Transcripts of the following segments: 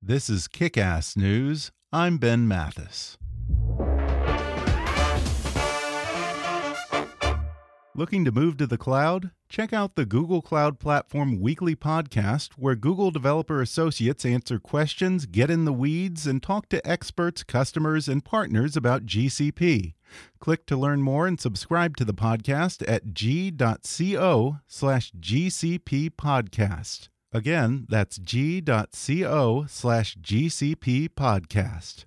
This is Kick Ass News. I'm Ben Mathis. Looking to move to the cloud? Check out the Google Cloud Platform Weekly Podcast, where Google Developer Associates answer questions, get in the weeds, and talk to experts, customers, and partners about GCP. Click to learn more and subscribe to the podcast at g.co slash GCP podcast. Again, that's g.co slash GCP podcast.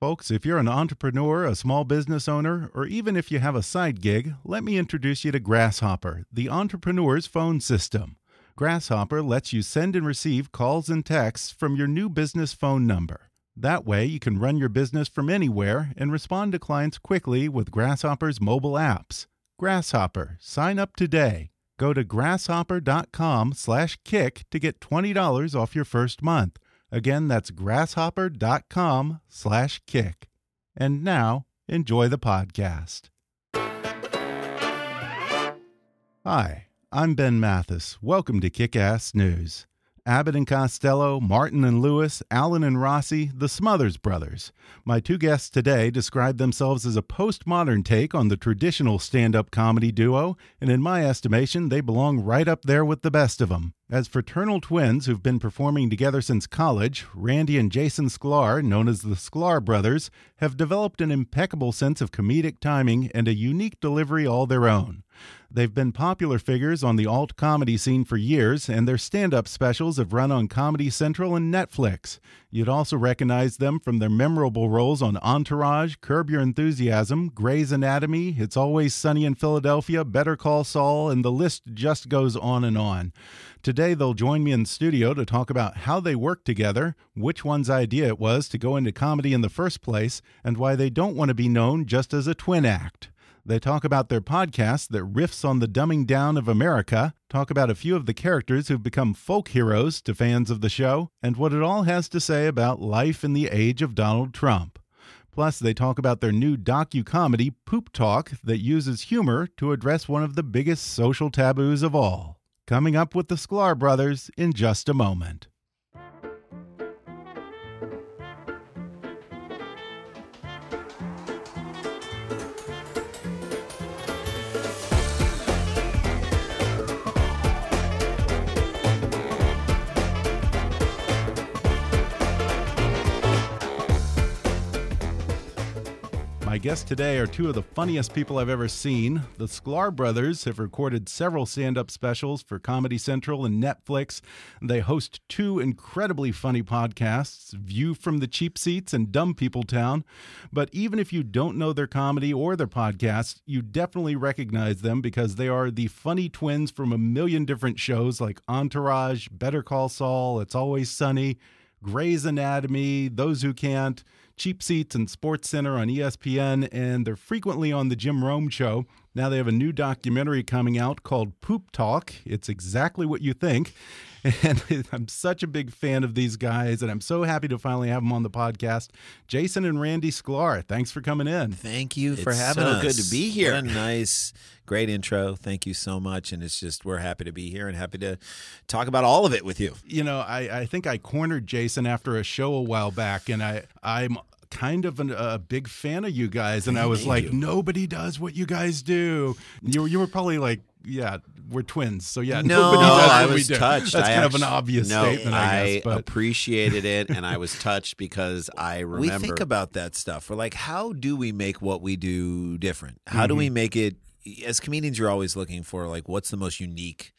Folks, if you're an entrepreneur, a small business owner, or even if you have a side gig, let me introduce you to Grasshopper, the entrepreneur's phone system. Grasshopper lets you send and receive calls and texts from your new business phone number. That way, you can run your business from anywhere and respond to clients quickly with Grasshopper's mobile apps. Grasshopper, sign up today. Go to grasshopper.com/kick to get $20 off your first month. Again, that's grasshopper.com/kick. And now, enjoy the podcast. Hi, I'm Ben Mathis. Welcome to Kick Ass News. Abbott and Costello, Martin and Lewis, Allen and Rossi, the Smothers Brothers. My two guests today describe themselves as a postmodern take on the traditional stand up comedy duo, and in my estimation, they belong right up there with the best of them. As fraternal twins who've been performing together since college, Randy and Jason Sklar, known as the Sklar Brothers, have developed an impeccable sense of comedic timing and a unique delivery all their own. They've been popular figures on the alt comedy scene for years, and their stand up specials have run on Comedy Central and Netflix. You'd also recognize them from their memorable roles on Entourage, Curb Your Enthusiasm, Grey's Anatomy, It's Always Sunny in Philadelphia, Better Call Saul, and the list just goes on and on. Today, they'll join me in studio to talk about how they work together, which one's idea it was to go into comedy in the first place, and why they don't want to be known just as a twin act. They talk about their podcast that riffs on the dumbing down of America, talk about a few of the characters who've become folk heroes to fans of the show, and what it all has to say about life in the age of Donald Trump. Plus, they talk about their new docu-comedy, Poop Talk, that uses humor to address one of the biggest social taboos of all. Coming up with the Sklar brothers in just a moment. Guests today are two of the funniest people I've ever seen. The Sklar brothers have recorded several stand up specials for Comedy Central and Netflix. They host two incredibly funny podcasts View from the Cheap Seats and Dumb People Town. But even if you don't know their comedy or their podcasts, you definitely recognize them because they are the funny twins from a million different shows like Entourage, Better Call Saul, It's Always Sunny. Grey's Anatomy, Those Who Can't, Cheap Seats and Sports Center on ESPN, and they're frequently on the Jim Rome Show. Now they have a new documentary coming out called Poop Talk. It's exactly what you think. And I'm such a big fan of these guys, and I'm so happy to finally have them on the podcast. Jason and Randy Sklar, thanks for coming in. Thank you for It's having so us. good to be here. What a nice, great intro. Thank you so much. And it's just, we're happy to be here and happy to talk about all of it with you. You know, I, I think I cornered Jason after a show a while back, and I I'm kind of an, a big fan of you guys, and I was Thank like, you. nobody does what you guys do. You were- you were probably like yeah, we're twins. So yeah, No, nobody No, does what I we was do. touched. That's I kind of an obvious no, statement, I, guess. But appreciated it, and I was touched because I remember. We think about that stuff. We're like, how do we make what we do different? How do we mm-hmm. make it? As comedians, you're always looking for like, what's the most unique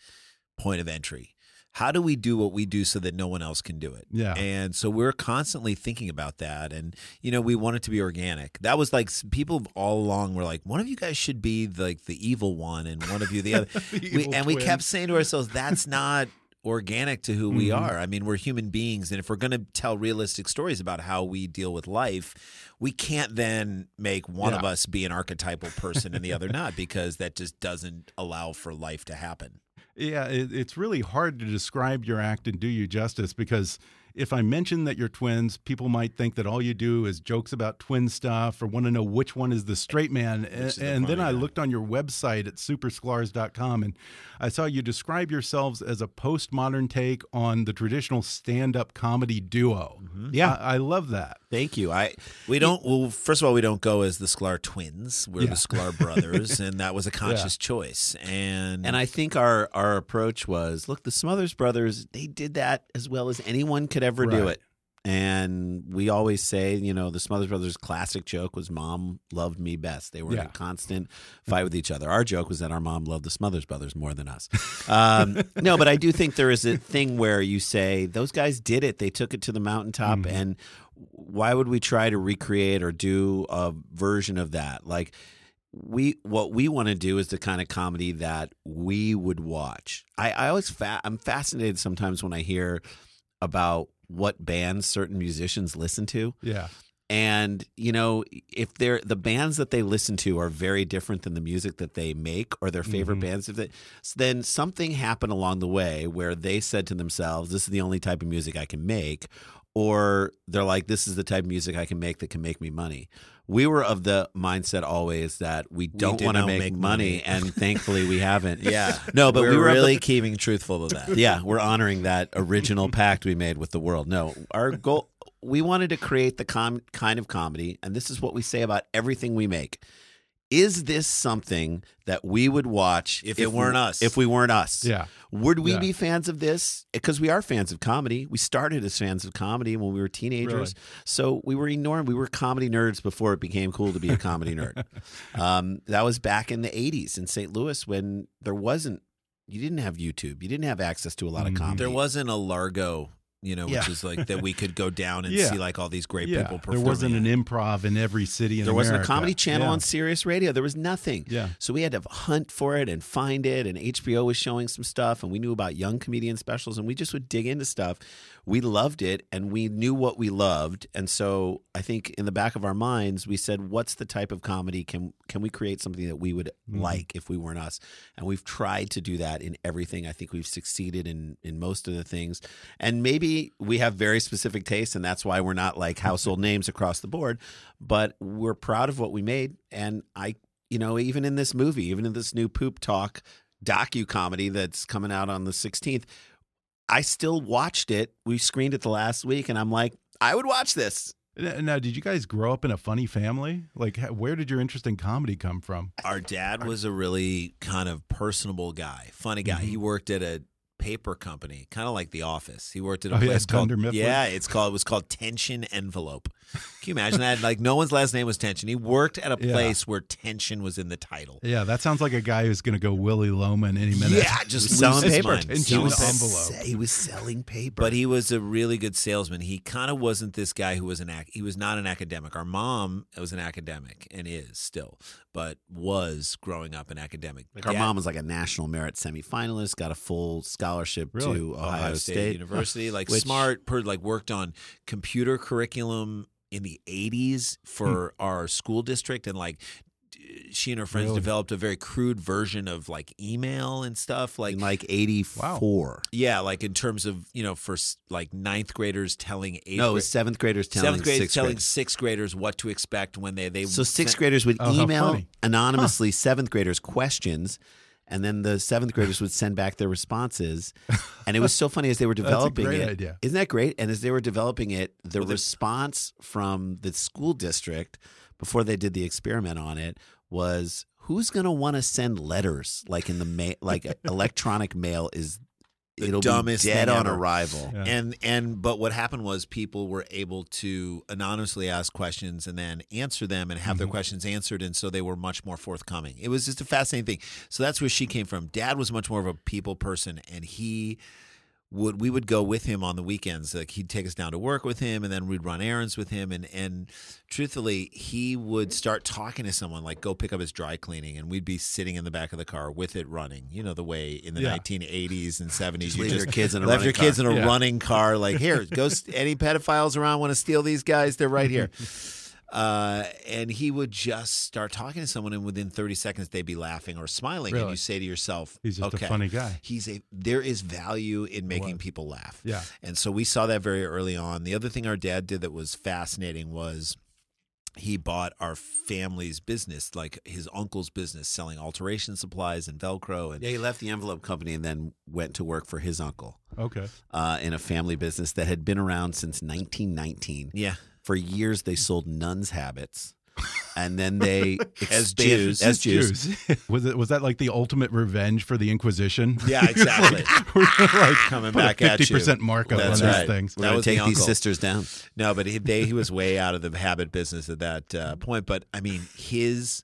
point of entry? How do we do what we do so that no one else can do it? Yeah. And so we're constantly thinking about that. And, you know, we want it to be organic. That was like people all along were like, one of you guys should be like the evil one and one of you the other. The we, and we kept saying to ourselves, that's not organic to who we Mhm. are. I mean, we're human beings. And if we're going to tell realistic stories about how we deal with life, we can't then make one of us be an archetypal person and the other not because that just doesn't allow for life to happen. Yeah, it, it's really hard to describe your act and do you justice because if I mention that you're twins, people might think that all you do is jokes about twin stuff or want to know which one is the straight man. And, the and then funny I looked on your website at supersklars.com and I saw you describe yourselves as a postmodern take on the traditional stand up comedy duo. Mm-hmm. Yeah. I, I love that. Thank you. I We don't, well, first of all, we don't go as the Sklar twins. We're Yeah. the Sklar brothers. And that was a conscious choice. And, and I think our our approach was, look, the Smothers Brothers, they did that as well as anyone could ever do it. And we always say, you know, the Smothers Brothers' classic joke was "Mom loved me best." They were in a constant fight with each other. Our joke was that our mom loved the Smothers Brothers more than us. Um, no, but I do think there is a thing where you say those guys did it; they took it to the mountaintop, Mhm. and why would we try to recreate or do a version of that? Like we what we want to do is the kind of comedy that we would watch. I, I always fa- I'm fascinated sometimes when I hear about what bands certain musicians listen to. Yeah. And you know, if they're the bands that they listen to are very different than the music that they make or their favorite Mhm. bands, if they, then something happened along the way where they said to themselves, "This is the only type of music I can make," or they're like, "This is the type of music I can make that can make me money." We were of the mindset always that we don't want to make, make money, money. and thankfully we haven't. yeah. No, but we're we were of the- really keeping truthful to that. yeah, we're honoring that original pact we made with the world. No, our goal we wanted to create the com- kind of comedy, and this is what we say about everything we make. Is this something that we would watch If it weren't we- us? If we weren't us, Yeah. Would we Yeah. be fans of this? Because we are fans of comedy. We started as fans of comedy when we were teenagers. Really? So we were enormous. We were comedy nerds before it became cool to be a comedy nerd. Um, that was back in the 80s in St. Louis when there wasn't, you didn't have YouTube. You didn't have access to a lot of Mhm. comedy. There wasn't a Largo, you know, which Yeah. is like that we could go down and Yeah. see like all these great yeah. people performing. There wasn't an improv in every city in There wasn't a comedy channel on Sirius Radio. There was nothing. Yeah. So we had to hunt for it and find it. And HBO was showing some stuff, and we knew about young comedian specials, and we just would dig into stuff. We loved it, and we knew what we loved. And so I think in the back of our minds, we said, "What's the type of comedy can can we create something that we would Mhm. like if we weren't us?" And we've tried to do that in everything. I think we've succeeded in in most of the things. And maybe we have very specific tastes, and that's why we're not like household names across the board. But we're proud of what we made, and I you know, even in this movie, even in this new poop talk docu comedy that's coming out on the 16th, I still watched it. We screened it the last week, and I'm like, I would watch this. Now, did you guys grow up in a funny family? Like, where did your interest in comedy come from? Our dad was a really kind of personable guy, funny guy. Mhm. He worked at a paper company, kind of like The Office. He worked at a Oh, yeah, place called Mifflin? yeah, it's called it was called Tension Envelope. Can you imagine that? Like no one's last name was Tension. He worked at a Yeah. place where tension was in the title. Yeah, that sounds like a guy who's going to go Willy Loman any minute. Yeah, just selling lose his paper. mind. He was, envelope. he was selling paper. But he was a really good salesman. He kind of wasn't this guy who was an ac- he was not an academic. Our mom was an academic and is still, but was growing up an academic. Like our Dad- mom was like a national merit semifinalist, got a full scholarship Really? to Ohio, State. University, like Which- smart, per, like worked on computer curriculum in the '80s for hmm. our school district, and like she and her friends Really? developed a very crude version of like email and stuff. Like in like 84. yeah, like in terms of you know for like ninth graders telling eighth No, gra- seventh graders telling seventh graders sixth telling graders. sixth graders what to expect when they they So sixth sent- graders would Oh, email anonymously seventh graders questions, and then the seventh graders would send back their responses. And it was so funny as they were That's a developing great it. idea. Isn't that great? And as they were developing it, the response from the school district before they did the experiment on it was, who's going to want to send letters like in the mail? Like electronic mail is The it'll dumbest be dead thing on ever. arrival. Yeah. And and but what happened was people were able to anonymously ask questions and then answer them and have their mm-hmm. questions answered and so they were much more forthcoming. It was just a fascinating thing. So that's where she came from. Dad was much more of a people person and he would we would go with him on the weekends like he'd take us down to work with him and then we'd run errands with him and and truthfully he would start talking to someone like go pick up his dry cleaning and we'd be sitting in the back of the car with it running you know the way in the Yeah. 1980s and 70s you leave just your kids in a left running your kids car. in a Yeah. running car like here go any pedophiles around want to steal these guys they're right here uh, and he would just start talking to someone and within 30 seconds they'd be laughing or smiling and Really? you say to yourself He's just a okay funny guy. he's a there is value in making people laugh Yeah. and so we saw that very early on the other thing our dad did that was fascinating was he bought our family's business like his uncle's business selling alteration supplies and velcro and Yeah, he left the envelope company and then went to work for his uncle Okay. uh, in a family business that had been around since 1919. yeah For years, they sold nuns' habits, and then they As Jews. as Jews. was it was that like the ultimate revenge for the Inquisition? yeah exactly We're gonna, like Coming put back a at you. fifty percent markup That's on right. these things. We're That going was to the take these uncle. sisters down. No, but he, they he was way out of the habit business at that uh, point. But I mean, his,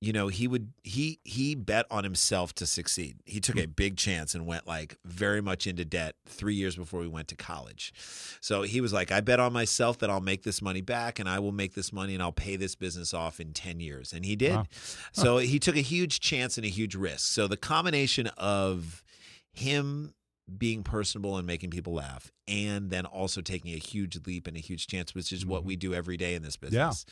you know, he would he he bet on himself to succeed. He took hmm. a big chance and went like very much into debt three years before we went to college. So he was like, I bet on myself that I'll make this money back, and I will make this money, and I'll pay this business off in ten years, and he did. Wow. So he took a huge chance and a huge risk. So the combination of him being personable and making people laugh, and then also taking a huge leap and a huge chance, which is what we do every day in this business,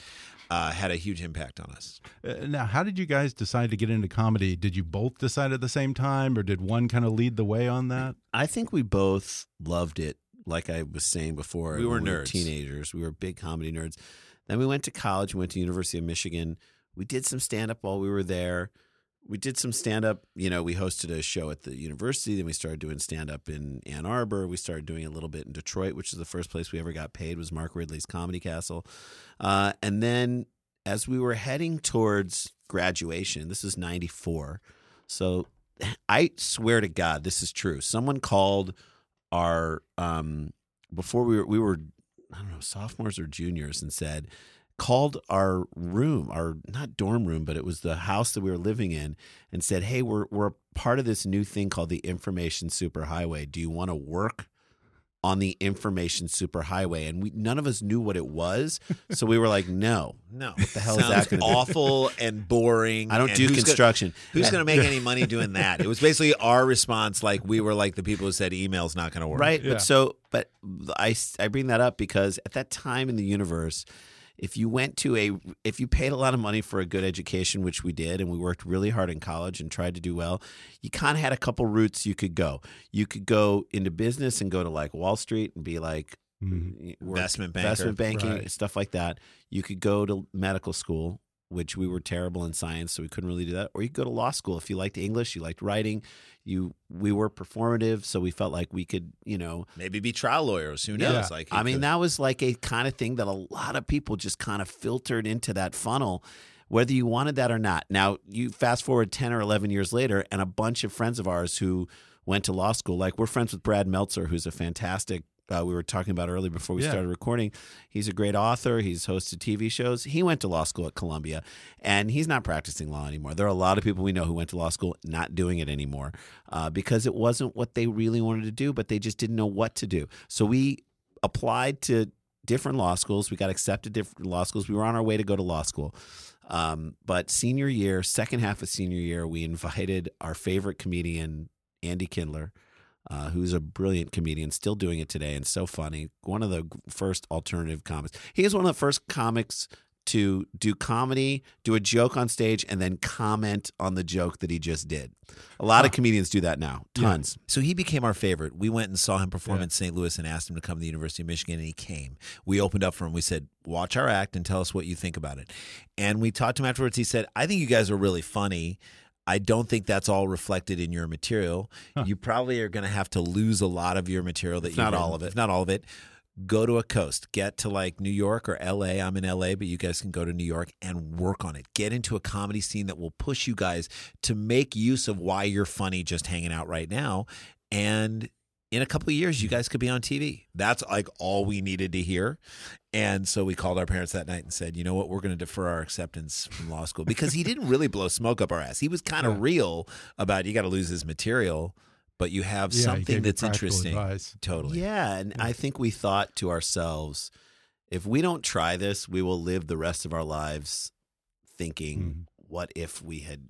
uh, had a huge impact on us. Uh, now, how did you guys decide to get into comedy? Did you both decide at the same time, or did one kind of lead the way on that? I think we both loved it. Like I was saying before, We were when nerds. teenagers. We were big comedy nerds. Then we went to college. We went to University of Michigan. We did some stand up while we were there. We did some stand up. You know, we hosted a show at the university. Then we started doing stand up in Ann Arbor. We started doing a little bit in Detroit, which is the first place we ever got paid. Was Mark Ridley's Comedy Castle. Uh, and then as we were heading towards graduation, this is '94. So I swear to God, this is true. Someone called our um before we were we were I don't know sophomores or juniors and said called our room our not dorm room but it was the house that we were living in and said hey we're we're part of this new thing called the information superhighway do you want to work on the information superhighway and we none of us knew what it was so we were like no No, What the hell is Sounds that gonna do? awful and boring. I don't and do who's gonna- construction Who's going to make any money doing that? It was basically our response. Like we were like the people who said email's not going to work. Right. Yeah. But so, but I, I bring that up because at that time in the universe, if you went to a, if you paid a lot of money for a good education, which we did, and we worked really hard in college and tried to do well, you kind of had a couple routes you could go. You could go into business and go to like Wall Street and be like, Mhm. work- Investment banker. investment banking, Right. stuff like that. You could go to medical school, which we were terrible in science, so we couldn't really do that. Or you could go to law school if you liked English, you liked writing. You, we were performative, so we felt like we could, you know, Maybe be trial lawyers. Who knows? Yeah. Like I mean, could- that was like a kind of thing that a lot of people just kind of filtered into that funnel, whether you wanted that or not. Now, you fast forward 10 or 11 years later, and a bunch of friends of ours who went to law school, like we're friends with Brad Meltzer, who's a fantastic. Uh, we were talking about earlier before we Yeah. started recording. He's a great author. He's hosted TV shows. He went to law school at Columbia, and he's not practicing law anymore. There are a lot of people we know who went to law school not doing it anymore uh, because it wasn't what they really wanted to do, but they just didn't know what to do. So we applied to different law schools. We got accepted to different law schools. We were on our way to go to law school. Um, but senior year, second half of senior year, we invited our favorite comedian, Andy Kindler, uh, who's a brilliant comedian, still doing it today and so funny. One of the first alternative comics. He is one of the first comics to do comedy, do a joke on stage, and then comment on the joke that he just did. A lot of comedians do that now, tons. So he became our favorite. We went and saw him perform Yeah. in St. Louis and asked him to come to the University of Michigan, and he came. We opened up for him. We said, "Watch our act and tell us what you think about it." And we talked to him afterwards. He said, "I think you guys are really funny." I don't think that's all reflected in your material. You probably are going to have to lose a lot of your material that If you not all of it. if not all of it. go to a coast, get to like New York or LA. I'm in LA, but you guys can go to New York and work on it. Get into a comedy scene that will push you guys to make use of why you're funny just hanging out right now. And in a couple of years, you guys could be on TV. That's like all we needed to hear. And so we called our parents that night and said, you know what, we're going to defer our acceptance from law school because he didn't really blow smoke up our ass. He was kind of Yeah. real about you got to lose his material, but you have Yeah, something that's interesting. advice. Totally. Yeah, and I think we thought to ourselves, if we don't try this, we will live the rest of our lives thinking, Mhm. what if we had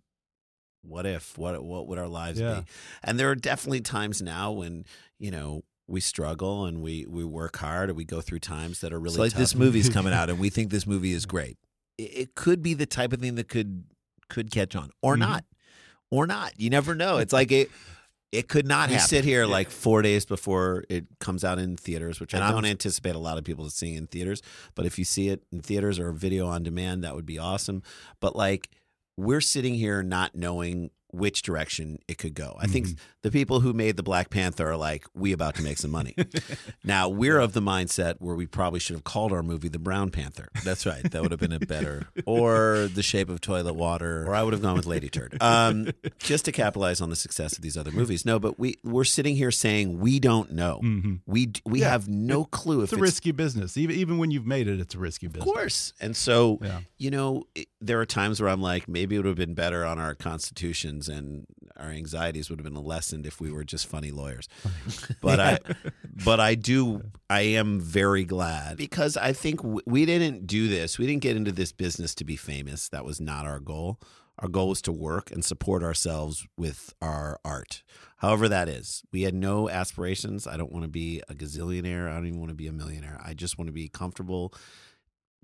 what if what what would our lives Yeah. be? And there are definitely times now when, you know, we struggle and we we work hard and we go through times that are really It's like tough. this movie's coming out and we think this movie is great. It, it could be the type of thing that could could catch on or Mhm. not. Or not. You never know. It's like it it could not we happen. sit here like four days before it comes out in theaters, which And I I'm- don't anticipate a lot of people seeing in theaters. But if you see it in theaters or video on demand, that would be awesome. But like we're sitting here not knowing which direction it could go. I think the people who made the Black Panther are like, we about to make some money. now we're of the mindset where we probably should have called our movie the Brown Panther. That's right. That would have been a better or the shape of toilet water. Or I would have gone with Lady Turd, um, just to capitalize on the success of these other movies. No, but we we're sitting here saying we don't know. Mhm. We we Yeah. have no clue It's if a risky business. Even even when you've made it, it's a risky business. Of course, and so Yeah. you know, it, there are times where I'm like, maybe it would have been better on our constitutions and our anxieties would have been lessened if we were just funny lawyers. But I, but I do, I am very glad because I think we didn't do this. We didn't get into this business to be famous. That was not our goal. Our goal was to work and support ourselves with our art, however that is. We had no aspirations. I don't want to be a gazillionaire. I don't even want to be a millionaire. I just want to be comfortable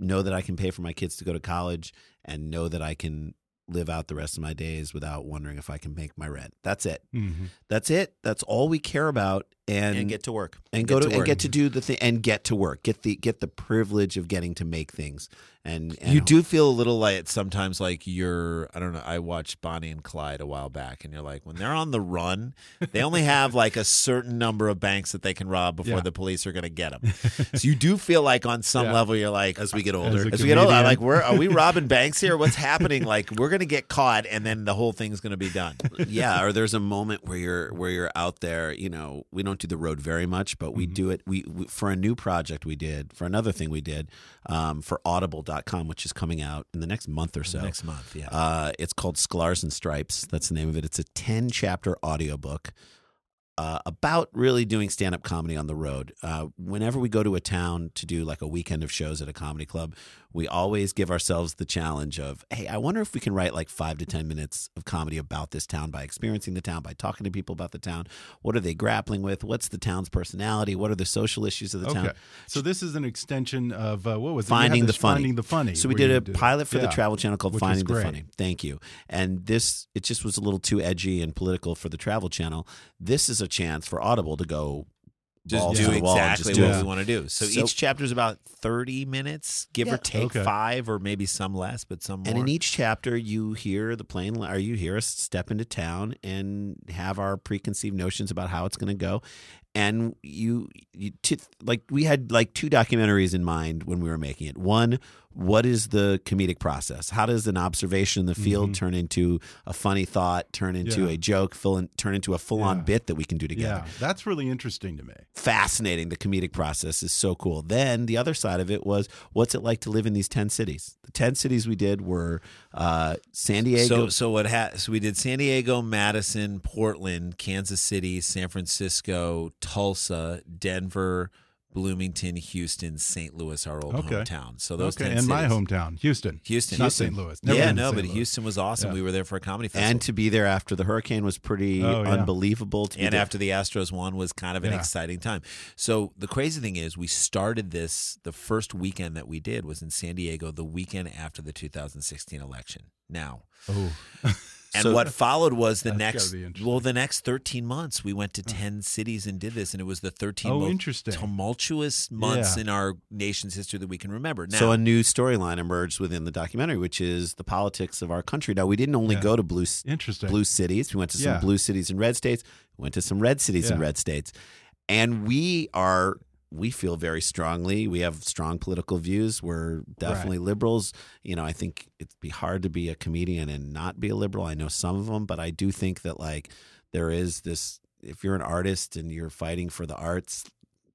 know that I can pay for my kids to go to college and know that I can live out the rest of my days without wondering if I can make my rent. That's it. Mhm. That's it. That's all we care about and and get to work. and Get go to, work. and get to do the thing and get to work. Get the get the privilege of getting to make things. And, and You do feel a little like sometimes like you're I don't know, I watched Bonnie and Clyde a while back and you're like when they're on the run, they only have like a certain number of banks that they can rob before Yeah. the police are going to get them. so you do feel like on some Yeah. level you're like as we get older. a as we get older, I'm like, we're, are we robbing banks here? What's happening? Like, we're going to get caught, and then the whole thing's going to be done. yeah, or there's a moment where you're where you're out there. You know, we don't do the road very much, but we do it. We, we for a new project we did for another thing we did um, for Audible.com, which is coming out in the next month or so. Next month, yeah. Uh, it's called Sklars and Stripes. That's the name of it. It's a 10 chapter audiobook uh, about really doing stand up comedy on the road. Uh, whenever we go to a town to do like a weekend of shows at a comedy club, we always give ourselves the challenge of, hey, I wonder if we can write like five to 10 minutes of comedy about this town by experiencing the town, by talking to people about the town. What are they grappling with? What's the town's personality? What are the social issues of the Okay. town? So this is an extension of uh, what was it? Finding the Funny. Finding the funny. So we did a pilot for the yeah. Travel Channel called Which Finding the. Funny. Thank you. And this, it just was a little too edgy and political for the Travel Channel. This is a chance for Audible to go just balls do to the wall exactly just do what it. we want to do. So, So- each chapter is about 30 minutes, give Yeah. or take Okay. five, or maybe some less, but some more. And in each chapter, you hear the plane, or you hear us step into town and have our preconceived notions about how it's going to go. And you, you t- like, we had like two documentaries in mind when we were making it. One, what is the comedic process? How does an observation in the field Mhm. turn into a funny thought, turn into Yeah. a joke, fill in, turn into a full on Yeah. bit that we can do together? Yeah, that's really interesting to me. fascinating. The comedic process is so cool. Then the other side of it was what's it like to live in these 10 cities? The 10 cities we did were uh, San Diego. So, so what? Ha- so we did San Diego, Madison, Portland, Kansas City, San Francisco, Tulsa, Denver, Bloomington, Houston, St. Louis, our old Okay. hometown. So those okay, 10 and my hometown, Houston. Houston, not Houston. St. Louis. Never yeah, been to no, but Louis. Houston was awesome. Yeah. We were there for a comedy festival. and to be there after the hurricane was pretty Oh, yeah. unbelievable. To and there. after the Astros won was kind of an Yeah. exciting time. So the crazy thing is, we started this. The first weekend that we did was in San Diego, the weekend after the 2016 election. Now, Oh, and So- what followed was the next. gotta be interesting. Well, the next 13 months, we went to 10 cities and did this, and it was the 13 Oh, most interesting. tumultuous months Yeah. in our nation's history that we can remember. Now, so a new storyline emerged within the documentary, which is the politics of our country. Now we didn't only Yeah. go to blue interesting. blue cities. We went to some Yeah. blue cities and red states. We went to some red cities and red states. And we are we feel very strongly. We have strong political views. We're definitely liberals. You know, I think it'd be hard to be a comedian and not be a liberal. I know some of them, but I do think that like there is this. If you're an artist and you're fighting for the arts,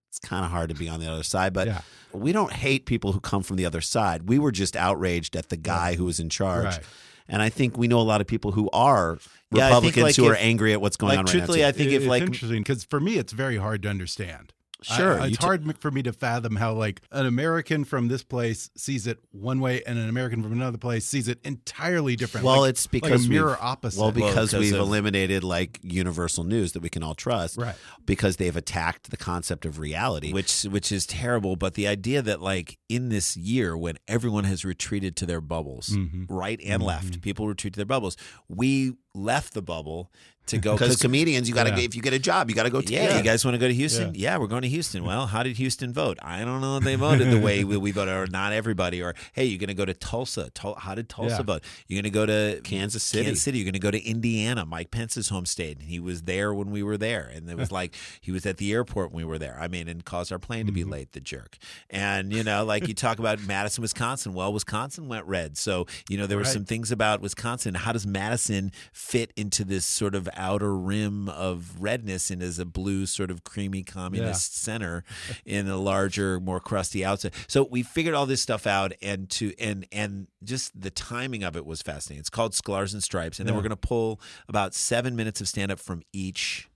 it's kind of hard to be on the other side. But Yeah. we don't hate people who come from the other side. We were just outraged at the guy who was in charge. Right. And I think we know a lot of people who are Yeah, Republicans like, who are angry at what's going like on right truthfully, now. I too. think if it's like interesting because for me it's very hard to understand. Sure, I- it's hard for me to fathom how like an American from this place sees it one way and an American from another place sees it entirely different. Well, Like- it's like because a mirror we've- opposite. Well, because, because we've of- eliminated like universal news that we can all trust, Right. Because they've attacked the concept of reality. which which is terrible but the idea that like in this year when everyone has retreated to their bubbles Mm-hmm. right and left people retreat to their bubbles we left the bubble to go because comedians, you got to Yeah. if you get a job, you got to go. Take yeah, it. you guys want to go to Houston? Yeah. we're going to Houston. Well, how did Houston vote? I don't know they voted the way we, we voted, or not everybody. Or hey, you're going to go to Tulsa. Tul- how did Tulsa Yeah. vote? You're going to go to Kansas City. Kansas City. You're going to go to Indiana. Mike Pence's home state. He was there when we were there, and it was like he was at the airport when we were there. I mean, and caused our plane to Mm-hmm. be late. The jerk. And you know, like you talk about Madison, Wisconsin. Well, Wisconsin went red. So you know, there were Right. some things about Wisconsin. How does Madison fit into this sort of outer rim of redness and as a blue, sort of creamy communist center in a larger, more crusty outside? So we figured all this stuff out, and to and and just the timing of it was fascinating. It's called Sklars and Stripes, and then Yeah. we're going to pull about seven minutes of stand up from each.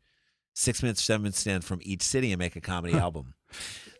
Six minutes, seven minutes stand from each city and make a comedy album.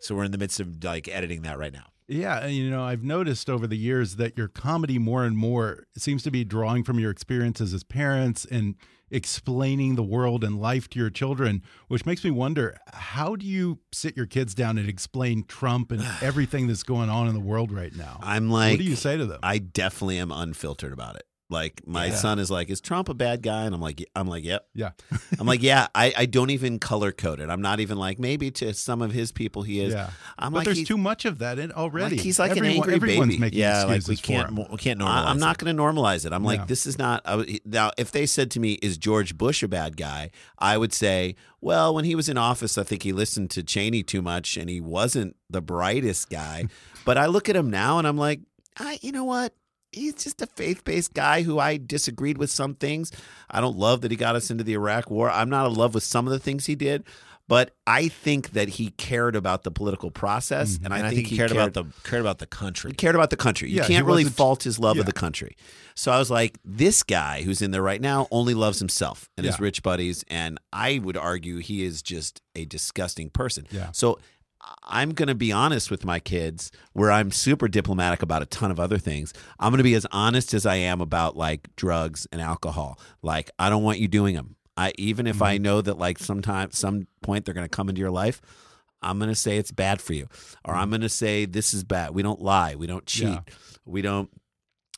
So we're in the midst of like editing that right now. Yeah, and you know, I've noticed over the years that your comedy more and more seems to be drawing from your experiences as parents and explaining the world and life to your children, which makes me wonder how do you sit your kids down and explain Trump and everything that's going on in the world right now? I'm like, what do you say to them? I definitely am unfiltered about it. Like my Yeah. son is like, is Trump a bad guy? And I'm like, I'm like, yep. yeah. I'm like, yeah. I, I don't even color code it. I'm not even like maybe to some of his people he is. Yeah. I'm but like, there's too much of that in already. Like, he's like an angry everyone's baby. making yeah, like we can't we can't normalize. I, I'm not going to normalize it. I'm like, Yeah. this is not. I, now, if they said to me, "Is George Bush a bad guy?" I would say, "Well, when he was in office, I think he listened to Cheney too much, and he wasn't the brightest guy." but I look at him now, and I'm like, I, you know what? He's just a faith-based guy who I disagreed with some things. I don't love that he got us into the Iraq War. I'm not in love with some of the things he did. But I think that he cared about the political process, mm-hmm. and, And I, think, he cared, about the cared about the country. he cared about the country. You Yeah, he can't really fault his love yeah. of the country. So I was like, this guy who's in there right now only loves himself and his rich buddies. And I would argue he is just a disgusting person. Yeah. So I'm going to be honest with my kids where I'm super diplomatic about a ton of other things. I'm going to be as honest as I am about like drugs and alcohol. Like, I don't want you doing them. I, even if Mm-hmm. I know that like sometime, some point they're going to come into your life, I'm going to say it's bad for you. Or I'm going to say this is bad. We don't lie. We don't cheat. Yeah. We don't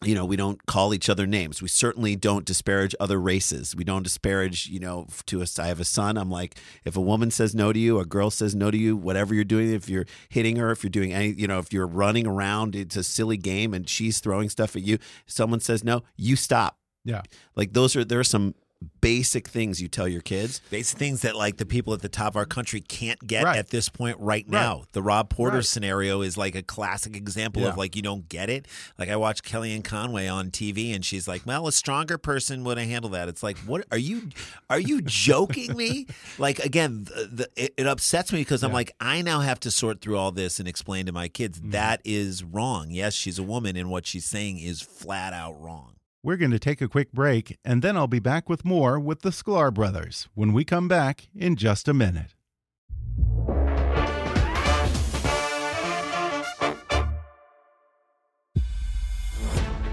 you know, we don't call each other names. We certainly don't disparage other races. We don't disparage, you know, to us. I have a son. I'm like, if a woman says no to you, a girl says no to you, whatever you're doing, if you're hitting her, if you're doing any, you know, if you're running around, it's a silly game and she's throwing stuff at you, someone says no, you stop. Yeah. Like those are, there are some basic things you tell your kids. Basic things that like the people at the top of our country can't get Right. at this point right now. The Rob Porter Right. scenario is like a classic example Yeah. of like you don't get it. Like I watched Kellyanne Conway on TV and she's like, "Well, a stronger person would have handled that." It's like, "What are you are you joking me?" Like again, the, the, it, it upsets me because I'm like, I now have to sort through all this and explain to my kids Mm-hmm. that is wrong. Yes, she's a woman and what she's saying is flat out wrong. We're going to take a quick break, and then I'll be back with more with the Sklar brothers when we come back in just a minute.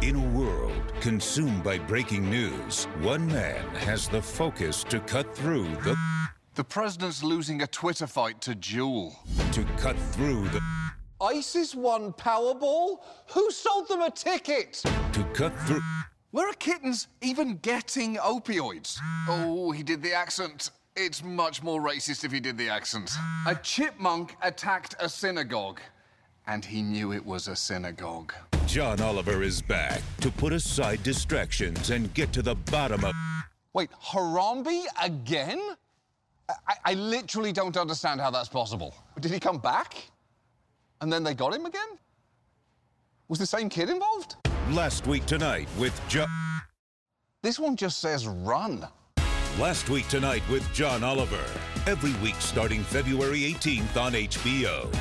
In a world consumed by breaking news, one man has the focus to cut through the The president's losing a Twitter fight to Jewel. to cut through the ISIS won Powerball? Who sold them a ticket? to cut through Where are kittens even getting opioids? Oh, he did the accent. It's much more racist if he did the accent. A chipmunk attacked a synagogue, and he knew it was a synagogue. John Oliver is back to put aside distractions and get to the bottom of Wait, Harambe again? I, I literally don't understand how that's possible. Did he come back? And then they got him again? Was the same kid involved? Last week tonight with John. This one just says run. Last week tonight with John Oliver. Every week starting February 18th on HBO.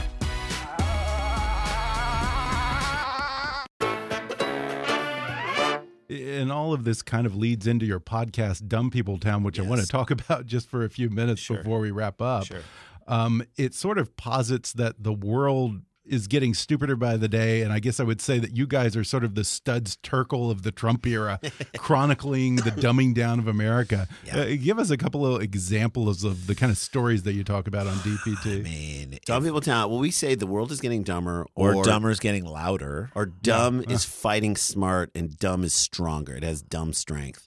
And all of this kind of leads into your podcast, Dumb People Town, which I want to talk about just for a few minutes Sure. before we wrap up. Sure. Um, it sort of posits that the world is getting stupider by the day. And I guess I would say that you guys are sort of the Studs Terkel of the Trump era, chronicling the dumbing down of America. Yeah. Uh, give us a couple of examples of the kind of stories that you talk about on DPT. I mean, Dumb people town. Well, we say the world is getting dumber, or, or, is getting louder. or dumb is fighting smart, and dumb is stronger. It has dumb strength,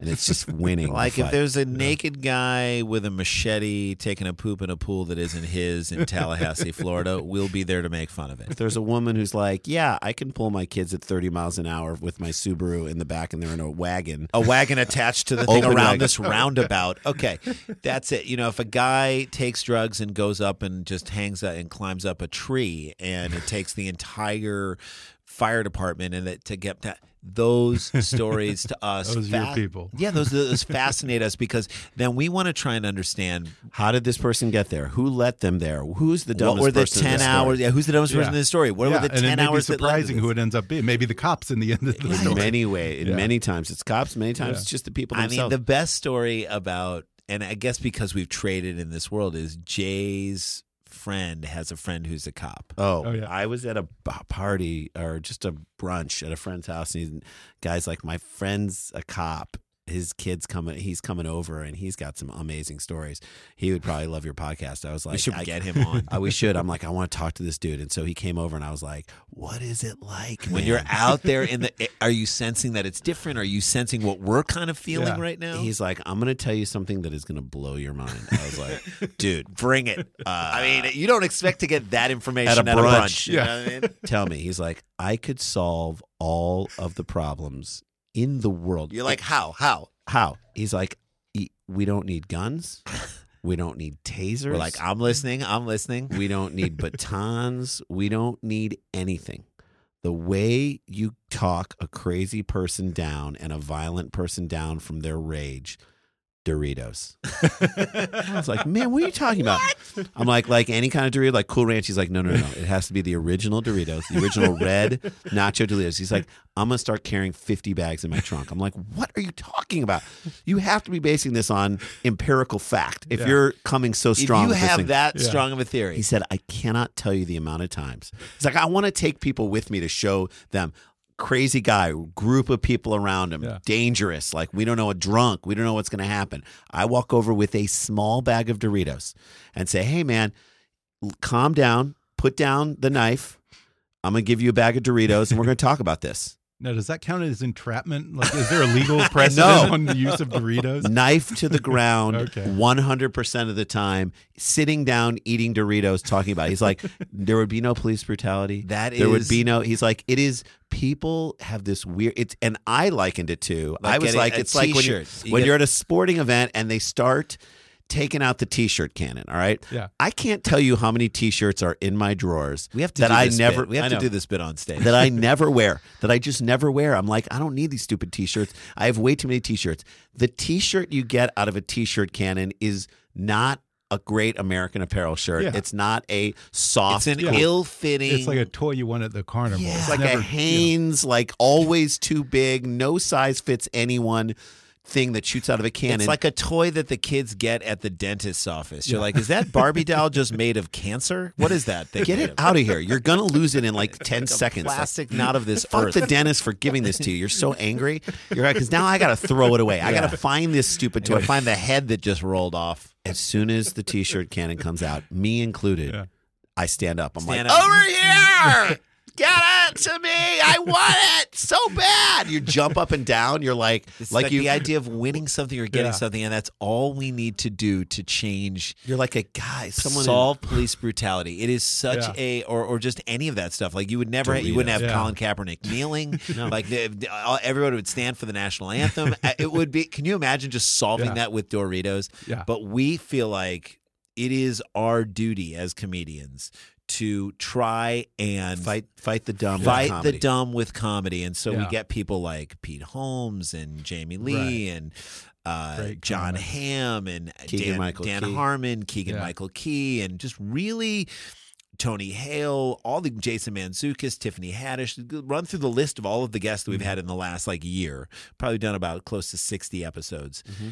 and it's just winning. Like if there's a naked guy with a machete taking a poop in a pool that isn't his in Tallahassee, Florida, we'll be there to make fun of it. If there's a woman who's like, yeah, I can pull my kids at 30 miles an hour with my Subaru in the back, and they're in a wagon. A wagon attached to the thing around wagon. this roundabout. Okay, that's it. You know, if a guy takes drugs and goes up and just hangs out and climbs up a tree, and it takes the entire fire department and that to get that those stories to us Those are your people. yeah those those fascinate us because then we want to try and understand How did this person get there? Who let them there? Who's the dumbest? what dumbest were the person in 10 this story? hours yeah who's the dumbest person in the story what Yeah, were the and 10 it may hours be that led to surprising who it ends up being. Maybe the cops in the end of the In story. many ways, in Yeah. many times it's cops, many times Yeah. it's just the people Themselves. I mean, the best story about, and I guess because we've traded in this world, is Jay's friend has a friend who's a cop. Oh, Oh, yeah. I was at a b- party or just a brunch at a friend's house, and he's, guys like my friend's a cop. His kid's coming. He's coming over, and he's got some amazing stories. He would probably love your podcast. I was like, we should I- get him on. Uh, we should. I'm like, I want to talk to this dude, and so he came over, and I was like, "What is it like when man?" you're out there in the, are you sensing that it's different? Are you sensing what we're kind of feeling Yeah. right now? He's like, I'm going to tell you something that is going to blow your mind. I was like, dude, bring it. I mean, you don't expect to get that information At at a a, brunch. brunch. you Yeah. know what I mean? tell me. He's like, I could solve all of the problems in the world. You're like, how? How? how? He's like, "E- we don't need guns. We don't need tasers. We're like, I'm listening. I'm listening. we don't need batons. We don't need anything. The way you talk a crazy person down and a violent person down from their rage, Doritos. I was like, man, what are you talking about? I'm like, like any kind of Dorito, like Cool Ranch. He's like, no, no, no, it has to be the original Doritos, the original red nacho Doritos. He's like, I'm gonna start carrying 50 bags in my trunk. I'm like, what are you talking about? You have to be basing this on empirical fact. If Yeah. you're coming so strong, If strong, you have thing- that Yeah. strong of a theory, he said, I cannot tell you the amount of times. He's like, I want to take people with me to show them. Crazy guy, group of people around him, Yeah. dangerous. Like, we don't know a drunk. We don't know what's going to happen. I walk over with a small bag of Doritos and say, Hey, man, calm down, put down the knife. I'm going to give you a bag of Doritos and we're going to talk about this. Now, does that count as entrapment? Like, is there a legal precedent on the use of Doritos? Knife to the ground, Okay. 100% of the time, sitting down, eating Doritos, talking about it. He's like, there would be no police brutality. That there would be no, he's like, it is, people have this weird, it's, and I likened it to, Like I was like, it's like when. You when get- you're at a sporting event and they start taking out the t-shirt cannon, all right? Yeah. I can't tell you how many t-shirts are in my drawers we have to that do I this never, bit. We have to do this bit on stage. that I never wear, that I just never wear. I'm like, I don't need these stupid t-shirts. I have way too many t-shirts. The t-shirt you get out of a t-shirt cannon is not a great American Apparel shirt. Yeah. It's not a soft. it's an Yeah. ill-fitting. It's like a toy you won at the carnival. Yeah. it's like a Hanes, like always too big, no size fits anyone thing that shoots out of a cannon. It's like a toy that the kids get at the dentist's office. You're like, is that Barbie doll just made of cancer? What is that thing? Get it of? out of here. You're going to lose it in like 10 Like seconds. Like, Plastic, not of this Fuck earth. the dentist for giving this to you. You're so angry. You're right because now I got to throw it away. I got to find this stupid toy. I find the head that just rolled off? As soon as the T-shirt cannon comes out, me included, Yeah. I stand up. I'm Stand like, up. over here, get it to me. I want it so bad. You jump up and down. You're like, It's like, like, you. the idea of winning something or getting Yeah. something, and that's all we need to do to change You're like a guy. Someone solve police brutality. It is such Yeah. a or or just any of that stuff. Like you would never, you wouldn't have Yeah. Colin Kaepernick kneeling. Like the, the- all- everyone would stand for the national anthem. It would be. Can you imagine just solving that with Doritos? Yeah. But we feel like it is our duty as comedians to try and Fight fight the dumb. with fight the comedy. dumb with comedy, and so we get people like Pete Holmes and Jamie Lee and uh, Jon comics. Hamm and Keegan Dan, Michael Dan Key. Harmon, Keegan Yeah. Michael Key, and just really. Tony Hale, all the Jason Mantzoukas, Tiffany Haddish. Run through the list of all of the guests that Mm-hmm. we've had in the last like year. Probably done about close to sixty episodes Mm-hmm.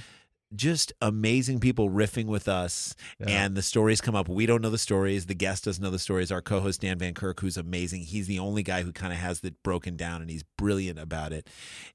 Just amazing people riffing with us and the stories come up we don't know the stories the guest doesn't know the stories our co-host dan van kirk who's amazing he's the only guy who kind of has it broken down and he's brilliant about it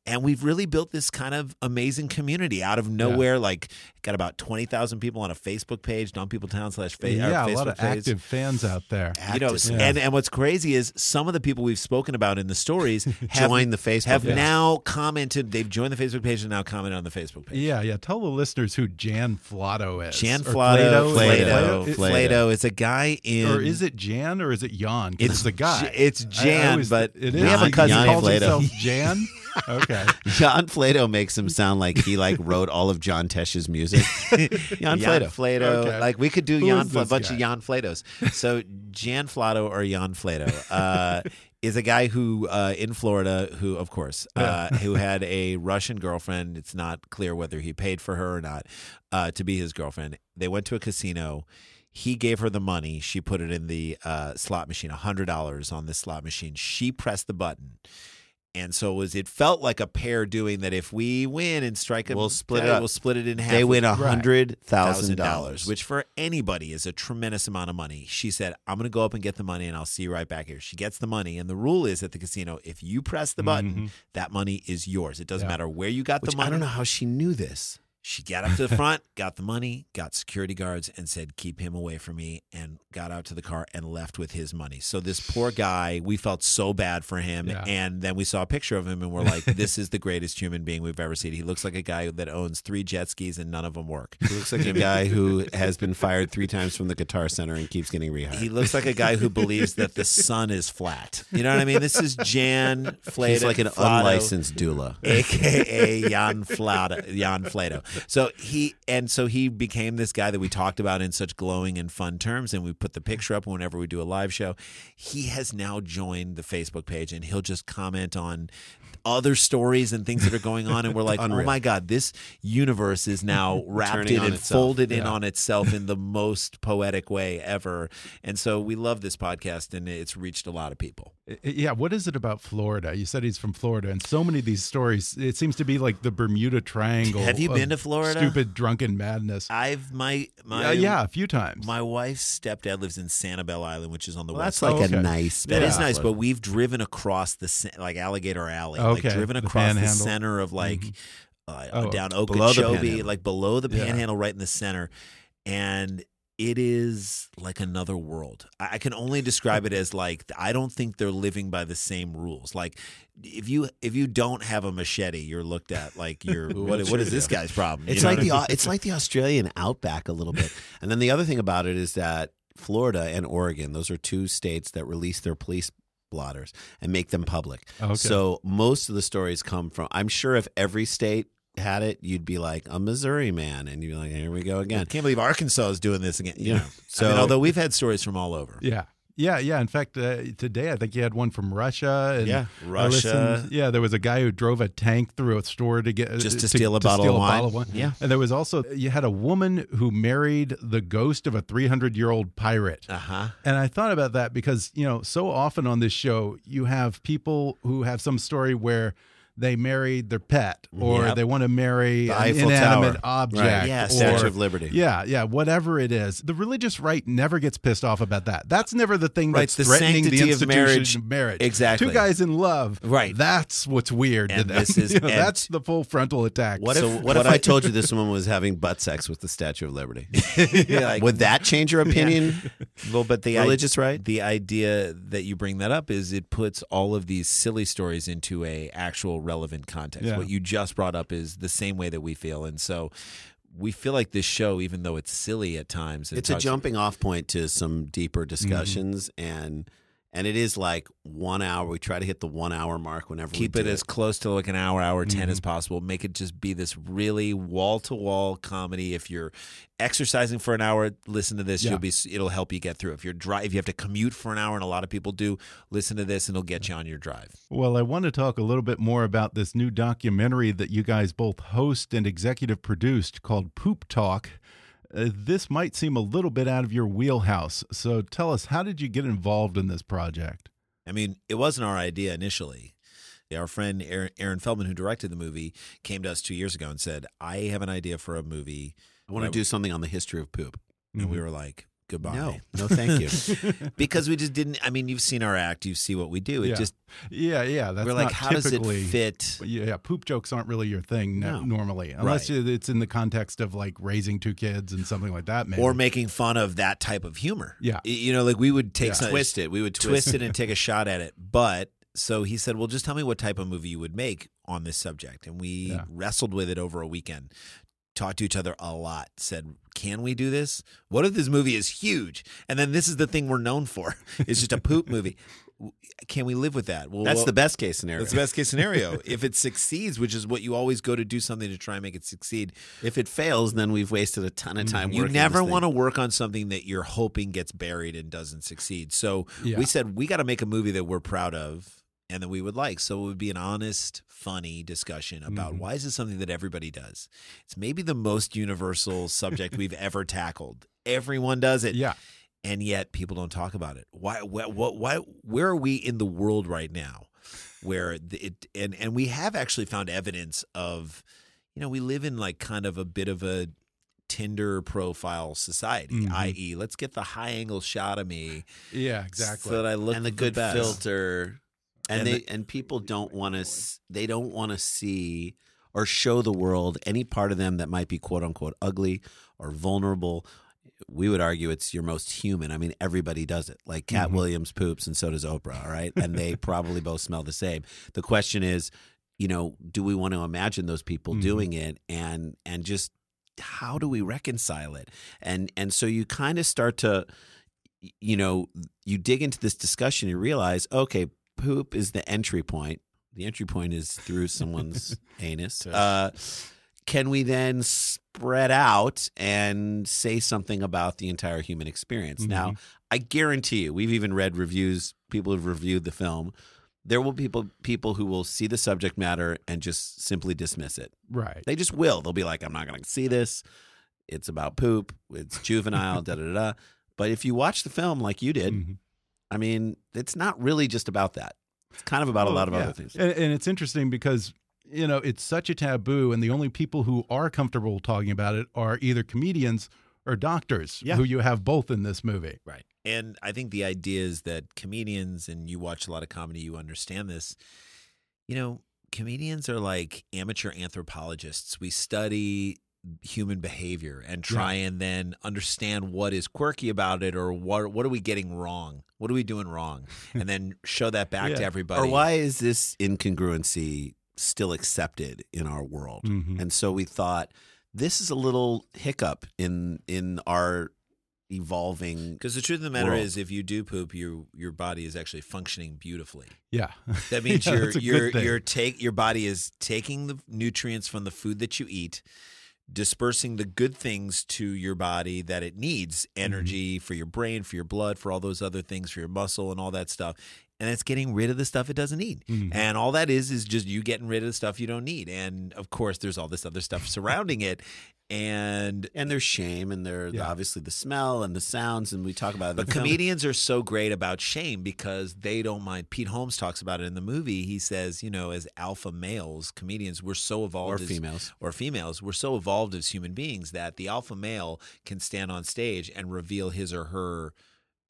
and we've really built this kind of amazing community out of nowhere like got about 20000 people on a facebook page dumb people town slash fa- yeah, our a lot of page active fans out there. you know, Yeah. and and what's crazy is some of the people we've spoken about in the stories have, Joined the Facebook have now commented. They've joined the Facebook page and now commented on the Facebook page. Yeah, yeah. Tell the listeners who Jan Flato is. Jan Flato, Flato, is a guy in. Or is it Jan or is it Jan? It's it's a guy. It's I- I Jan, always- but it we have a cousin calls Flato. himself Jan. Okay. John Flato makes him sound like he like wrote all of John Tesh's music. Jan Jan Flato. Flato. Okay. Like we could do Who Jan is Fla- a bunch guy? of Jan Flatos. So Jan Flato or Jan Flato uh, is a guy who uh, in Florida who, of course, uh, who had a Russian girlfriend. It's not clear whether he paid for her or not uh, to be his girlfriend. They went to a casino. He gave her the money. She put it in the uh, slot machine, hundred dollars on this slot machine. She pressed the button. And so it was it felt like a pair doing that. If we win and strike a We'll split it up. We'll split it in half. They win a hundred thousand dollars. which for anybody is a tremendous amount of money. She said, "I'm going to go up and get the money, and I'll see you right back here." She gets the money, and the rule is at the casino: if you press the button, mm-hmm. that money is yours. It doesn't Yeah. matter where you got which the money. I don't know how she knew this. She got up to the front, got the money, got security guards, and said, "Keep him away from me." And got out to the car and left with his money. So this poor guy, we felt so bad for him. Yeah. And then we saw a picture of him, and we're like, "This is the greatest human being we've ever seen." He looks like a guy that owns three jet skis and none of them work. He looks like a guy who has been fired three times from the Guitar Center and keeps getting rehired. He looks like a guy who believes that the sun is flat. You know what I mean? This is Jan Flato. He's like an Flato, unlicensed doula. aka Jan Flato. Jan Flato. So he and so he became this guy that we talked about in such glowing and fun terms, and we put the picture up whenever we do a live show. He has now joined the Facebook page, and he'll just comment on other stories and things that are going on, and we're like, oh my god, this universe is now wrapped in and itself. folded in on itself in the most poetic way ever. And so we love this podcast, and it's reached a lot of people. Yeah, what is it about Florida? You said he's from Florida, and so many of these stories, it seems to be like the Bermuda Triangle. Have you been to Florida? Stupid drunken madness. I've my my yeah, yeah, a few times. My wife's stepdad lives in Sanibel Island, which is on the Well, west. that's like side. okay. a nice. That is spot. nice, but we've driven across the like Alligator Alley, like Okay, driven across the, Panhandle. center of like uh, Oh, down below the Okeechobee, Panhandle. like below the Yeah. Panhandle, right in the center, and it is like another world. I, I can only describe it as like I don't think they're living by the same rules. Like if you if you don't have a machete, you're looked at like you're what, what is this guy's problem? You It's know like what I the mean? it's like the Australian outback a little bit. And then the other thing about it is that Florida and Oregon, those are two states that release their police blotters and make them public. Oh, okay. So most of the stories come from I'm sure if every state had it, you'd be like a Missouri man and you'd be like, here we go I again. can't believe Arkansas is doing this again. You Yeah. know. So- I mean, although we've had stories from all over. Yeah. Yeah, yeah. In fact, uh, today I think you had one from Russia. And Yeah, Russia. listened- yeah, there was a guy who drove a tank through a store to get Just to steal a bottle steal of a wine. bottle of Yeah. and there was also you had a woman who married the ghost of a 300 year old pirate. Uh huh. And I thought about that because, you know, so often on this show, you have people who have some story where they married their pet or Yep. they want to marry The an Eiffel inanimate Tower. object. Right. Yeah, or- Statue of Liberty. Yeah, yeah, whatever it is. The religious right never gets pissed off about that. That's never the thing Right, that's the threatening the sanctity of institution marriage. of marriage. Exactly. Two guys in love. Right. That's what's weird. to And them. this is- You know, and- that's the full frontal attack. What if So what, what if I- I told you this woman was having butt sex with the Statue of Liberty? Yeah, like- Would that change your opinion? Well, but the Religious right? The idea that you bring that up is it puts all of these silly stories into a actual relevant context. Yeah. What you just brought up is the same way that we feel, and so we feel like this show, even though it's silly at times, and It's a jumping off point to some deeper discussions and and it is like one hour. We try to hit the one hour mark whenever we can. Keep it do as close to like an hour, hour 10 Mm-hmm. as possible. Make it just be this really wall to wall comedy. If you're exercising for an hour, listen to this. Yeah. You'll be. It'll help you get through. If you're dri if you have to commute for an hour, and a lot of people do, listen to this, and it'll get you on your drive. Well, I want to talk a little bit more about this new documentary that you guys both host and executive produced called Poop Talk. Uh, this might seem a little bit out of your wheelhouse. So tell us, how did you get involved in this project? I mean, it wasn't our idea initially. Our friend Aaron, Aaron Feldman, who directed the movie, came to us two years ago and said, "I have an idea for a movie." I want to do something on the history of poop. and we were like, "Goodbye." No, no, thank you. because we just didn't. I mean, you've seen our act, you see what we do. It Yeah. just Yeah, yeah. That's we're like, how does it fit? Yeah, yeah, poop jokes aren't really your thing no- No. normally, unless Right. it's in the context of like raising two kids and something like that. Maybe. Or making fun of that type of humor. Yeah. You know, like we would take Yeah. some, Twist it. We would twist twist it and take a shot at it. But so he said, "Well, just tell me what type of movie you would make on this subject." And we Yeah. wrestled with it over a weekend. Talked to each other a lot. Said, "Can we do this? What if this movie is huge? And then this is the thing we're known for. It's just a poop movie. Can we live with that? Well, That's well- the best case scenario. That's the best case scenario. if it succeeds, which is what you always go to do something to try and make it succeed, If it fails, then we've wasted a ton of time. Mm, you working never want to work on something that you're hoping gets buried and doesn't succeed. So Yeah. we said we got to make a movie that we're proud of and that we would like. So it would be an honest, funny discussion about Mhm. why is this something that everybody does? It's maybe the most universal subject we've ever tackled. Everyone does it. yeah, And yet people don't talk about it. Why what what why where are we in the world right now where the- it and and we have actually found evidence of you know, we live in like kind of a bit of a Tinder profile society, Mhm. i.e., let's get the high angle shot of me yeah, exactly. so that I look and the good best. filter, and, And they the- and people don't want to. They don't want to see or show the world any part of them that might be quote unquote ugly or vulnerable. We would argue it's your most human. I mean, everybody does it. Like Katt Mhm. Williams poops, and so does Oprah. All right, and they probably both smell the same. The question is, you know, do we want to imagine those people Mhm. doing it, and and just how do we reconcile it? And and so you kind of start to you know, you dig into this discussion, you realize, okay, poop is the entry point. The entry point is through someone's anus. Uh, can we then spread out and say something about the entire human experience? Now, I guarantee you, we've even read reviews, people who've reviewed the film. There will be people people who will see the subject matter and just simply dismiss it. right. They just will. They'll be like, I'm not going to see this. It's about poop. It's juvenile, da da da. But if you watch the film like you did, Mhm. I mean, it's not really just about that. It's kind of about a Oh, lot of yeah. other things. And, and it's interesting because you know it's such a taboo, and the only people who are comfortable talking about it are either comedians or doctors, Yeah. who you have both in this movie. Right. And I think the idea is that comedians, and you watch a lot of comedy, you understand this. You know, comedians are like amateur anthropologists. We study human behavior and try and then understand what is quirky about it or what what are we getting wrong? What are we doing wrong? And then show that back to everybody. Or why is this incongruency still accepted in our world? Mhm. And so we thought this is a little hiccup in in our evolving. Because the truth of the matter world. is, if you do poop, your your body is actually functioning beautifully. Yeah, That means Yeah, your that's a your good thing. your take your body is taking the nutrients from the food that you eat, dispersing the good things to your body that it needs, Mm-hmm. energy for your brain, for your blood, for all those other things, for your muscle and all that stuff. And it's getting rid of the stuff it doesn't need. Mhm. And all that is is just you getting rid of the stuff you don't need. And of course there's all this other stuff surrounding it. And And there's shame, and there's Yeah. obviously the smell and the sounds, and we talk about it. But the film. comedians are so great about shame because they don't mind. Pete Holmes talks about it in the movie. He says, you know, as alpha males, comedians, we're so evolved Or as- females. or females, we're so evolved as human beings that the alpha male can stand on stage and reveal his or her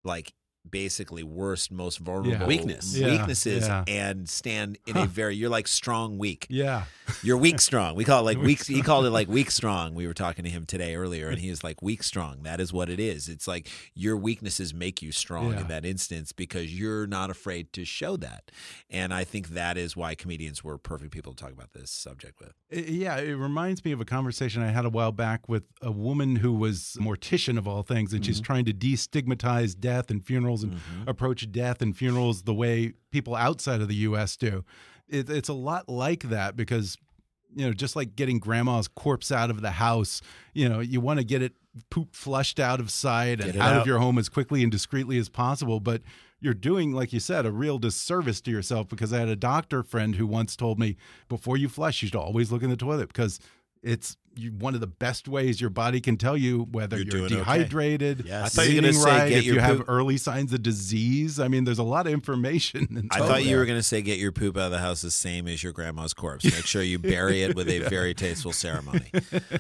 like basically worst, most vulnerable Weakness. Yeah, weaknesses yeah. and stand in a very you're like strong weak. yeah, You're weak strong. We call it like Weak. He called it like weak strong. We were talking to him today earlier, and he was like weak strong. That is what it is. It's like your weaknesses make you strong Yeah. in that instance because you're not afraid to show that. And I think that is why comedians were perfect people to talk about this subject with. I- yeah. It reminds me of a conversation I had a while back with a woman who was a mortician of all things, and Mm-hmm. she's trying to destigmatize death and funerals funerals and approach death and funerals the way people outside of the U.S. do. It, it's a lot like that because you know, just like getting grandma's corpse out of the house, you know, you want to get it poop flushed out of sight and out, out. of your home as quickly and discreetly as possible. But you're doing, like you said, a real disservice to yourself because I had a doctor friend who once told me before you flush, you should always look in the toilet because it's you, one of the best ways your body can tell you whether You're you're, doing okay. dehydrated, Yes. I thought you were gonna eating say right, get if your you have early signs of disease. I mean, there's a lot of information. in I thought you were going to say get your poop out of the house the same as your grandma's corpse. Make sure you bury it with a very tasteful ceremony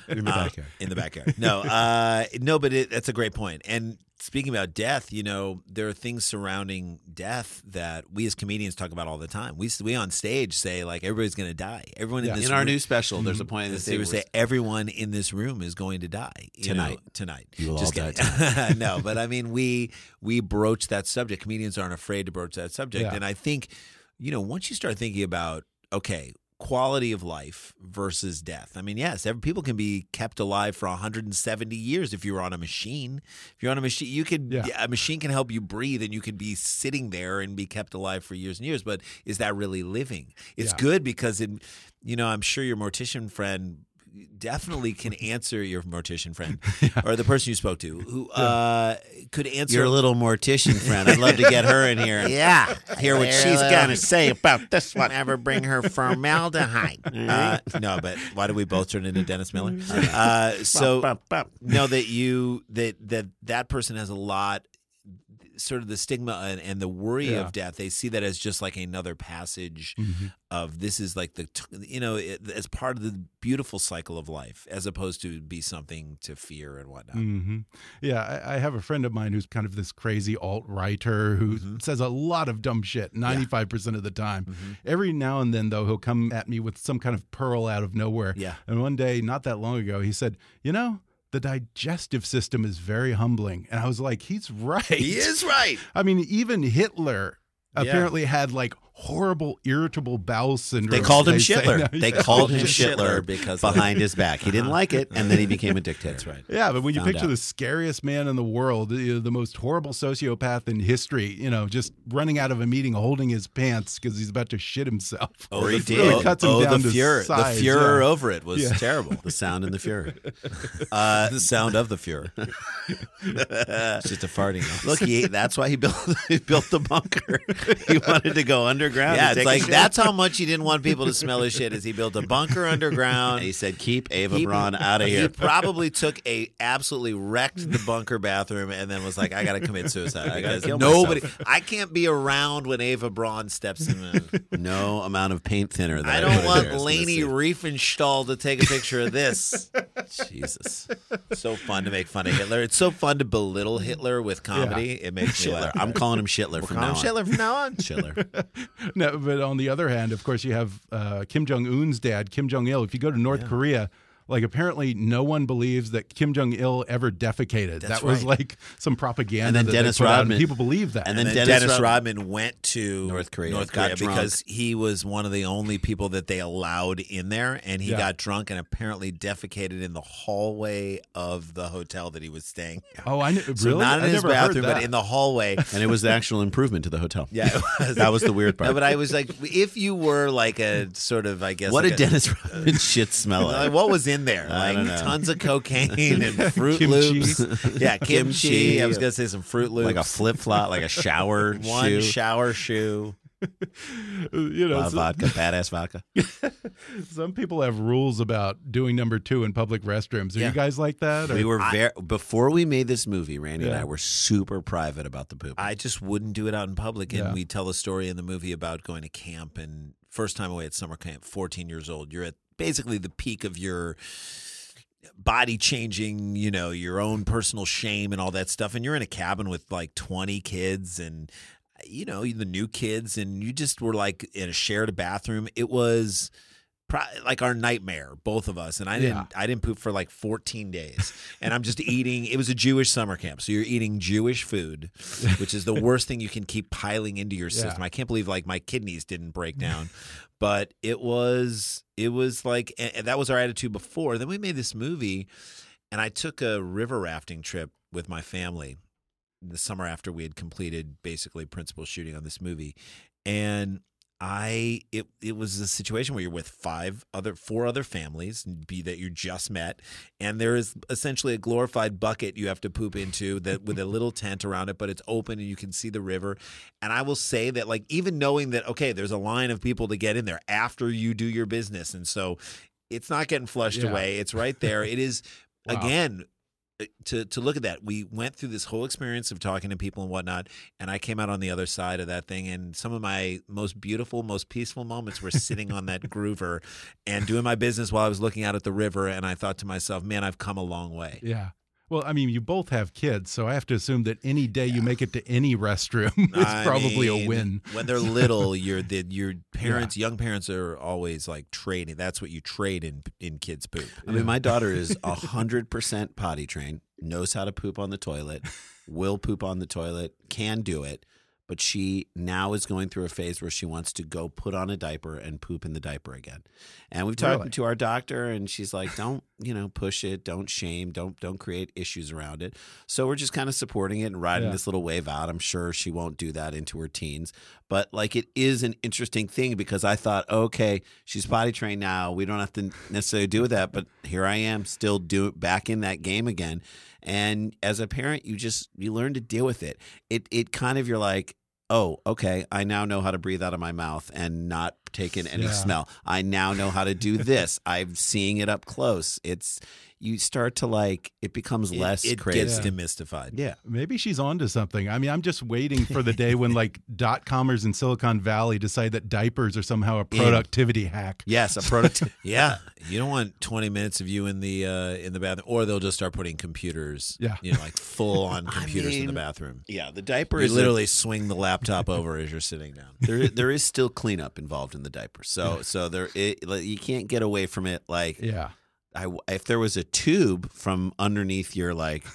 in the Uh, backyard. in the backyard. No, uh, no, but it, that's a great point. And speaking about death, you know, there are things surrounding death that we as comedians talk about all the time. We we on stage say like everybody's going to die. Everyone in Yeah. this In our room- new special, there's a mm-hmm. point in the would say everyone in this room is going to die you know, Tonight. tonight. You will Just all die no, but I mean, we we broach that subject. Comedians aren't afraid to broach that subject, Yeah. and I think you know once you start thinking about okay. Quality of life versus death. I mean, yes, every, people can be kept alive for 170 years if you're on a machine. If you're on a machine, you could Yeah. a machine can help you breathe, and you could be sitting there and be kept alive for years and years. But is that really living? It's Yeah. good because it, you know, I'm sure your mortician friend definitely can answer your mortician friend or the person you spoke to who uh, could answer Your little mortician friend. I'd love to get her in here. yeah Hear what she's got to say about this one. Never bring her formaldehyde. Uh, no, but why do we both turn into Dennis Miller? Uh, so know that you that that that person has a lot sort of the stigma and, and the worry Yeah. of death they see that as just like another passage Mm-hmm. of this is like the you know it, as part of the beautiful cycle of life as opposed to be something to fear and whatnot hmm Yeah, I, I have a friend of mine who's kind of this crazy alt writer who Mm-hmm. says a lot of dumb shit 95% of the time. Mm-hmm. Every now and then, though, he'll come at me with some kind of pearl out of nowhere. Yeah. And one day, not that long ago, he said, You know, the digestive system is very humbling. And I was like, He's right. he is right I mean, even Hitler Yeah. apparently had like horrible irritable bowel syndrome. They called him say. Schitler. They called him Schitler because- behind his back. He didn't like it, and then he became a dictator. That's right. Yeah, but when you Found picture out. the scariest man in the world, know, the most horrible sociopath in history, you know, just running out of a meeting holding his pants because he's about to shit himself. Oh, he It did. really cuts him oh, down the size, the furor yeah. over it was Yeah. terrible. The sound and the fury. Uh, the sound of the furor. It's just a farting. Look, he, that's why he built he built the bunker. He wanted to go underground. yeah, it's like shit. that's how much he didn't want people to smell his shit. Is he built a bunker underground? And he said, "Keep Ava He- Braun out of here." He probably took a absolutely wrecked the bunker bathroom and then was like, "I got to commit suicide I gotta kill nobody, myself." I can't be around when Eva Braun steps in." No amount of paint thinner. That I don't want there is gonna Leni Riefenstahl to take a picture of this. Jesus. so fun to make fun of Hitler. It's so fun to belittle Hitler with comedy. It makes me laugh. I'm calling him Schitler from now on. Hitler from now on. Schitler. No, but on the other hand, of course, you have uh, Kim Jong Un's dad, Kim Jong Il. If you go to North Korea, like apparently no one believes that Kim Jong Il ever defecated. That's that was right. like some propaganda. And then that Dennis put and Rodman- people believe that. and And then then, Dennis Dennis, Rod- Rodman went to North Korea, North got Korea because he was one of the only people that they allowed in there, and he Yeah. got drunk and apparently defecated in the hallway of the hotel that he was staying. at. oh, I kn- really So not in I his never bathroom, but in the hallway. and it was the actual improvement to the hotel. Yeah, it was. That was the weird part. No, but I was like, if you were like a sort of, I guess, what like did a- Dennis Rodman shit smell Like, like? what was in there? I Like don't know. tons of cocaine and Fruit. Loops. Yeah, kimchi. Kimchi. I was gonna say some Fruit Loops. Like a flip flop, like a shower one shoe. shower shoe. you know, so- vodka, badass vodka. some people have rules about doing number two in public restrooms. Are Yeah. you guys like that? or- We were very before we made this movie. Randy and Yeah. I were super private about the poop. I just wouldn't do it out in public. And Yeah. we tell a story in the movie about going to camp and first time away at summer camp, 14 years old. You're at basically the peak of your body changing, you know, your own personal shame and all that stuff. And you're in a cabin with like 20 kids and, you know, the new kids, and you just were like in a shared bathroom. It was. pro- Like our nightmare, both of us, and I didn't. I didn't poop for like 14 days, and I'm just eating. It was a Jewish summer camp, so you're eating Jewish food, which is the worst thing you can keep piling into your system. I can't believe like my kidneys didn't break down, but it was it was like that was our attitude before. Then we made this movie, and I took a river rafting trip with my family, the summer after we had completed basically principal shooting on this movie, and I it it was a situation where you're with five other four other families, be that you just met, and there is essentially a glorified bucket you have to poop into that with a little tent around it, but it's open and you can see the river. And I will say that like even knowing that okay, there's a line of people to get in there after you do your business, and so it's not getting flushed Yeah. away. It's right there. It is Wow. again Uh, to to look at that. We went through this whole experience of talking to people and whatnot, and I came out on the other side of that thing. And some of my most beautiful, most peaceful moments were sitting on that groover and doing my business while I was looking out at the river. And I thought to myself, man, I've come a long way. Yeah. Well, I mean, you both have kids, so I have to assume that any day you make it to any restroom is I probably a win. When they're little, you're the your parents, young parents are always like trading. That's what you trade in in kids poop. I mean, my daughter is a hundred percent potty trained, knows how to poop on the toilet, will poop on the toilet, can do it, but she now is going through a phase where she wants to go put on a diaper and poop in the diaper again. And we've talked Really? to our doctor, and she's like, "Don't you know, push it, don't shame, don't don't create issues around it." So we're just kind of supporting it and riding Yeah. this little wave out. I'm sure she won't do that into her teens, but like it is an interesting thing because I thought, okay, she's potty trained now. We don't have to necessarily do that, but here I am, still do back in that game again. And as a parent, you just you learn to deal with it. It it kind of you're like, oh, okay, I now know how to breathe out of my mouth and not take in any Yeah. smell. I now know how to do this. I'm seeing it up close. It's you start to like it becomes It- less it, crazy. gets demystified. yeah. Maybe she's onto something. I mean, I'm just waiting for the day when like dot comers in Silicon Valley decide that diapers are somehow a productivity hack. Yes, a product. Yeah, you don't want 20 minutes of you in the uh, in the bathroom, or they'll just start putting computers. Yeah. you know, like full on computers in the bathroom. yeah, the diaper You is a- literally swing the laptop over as you're sitting down. there there is still cleanup involved in the diaper. So so there it, like, you can't get away from it like Yeah. I if there was a tube from underneath your like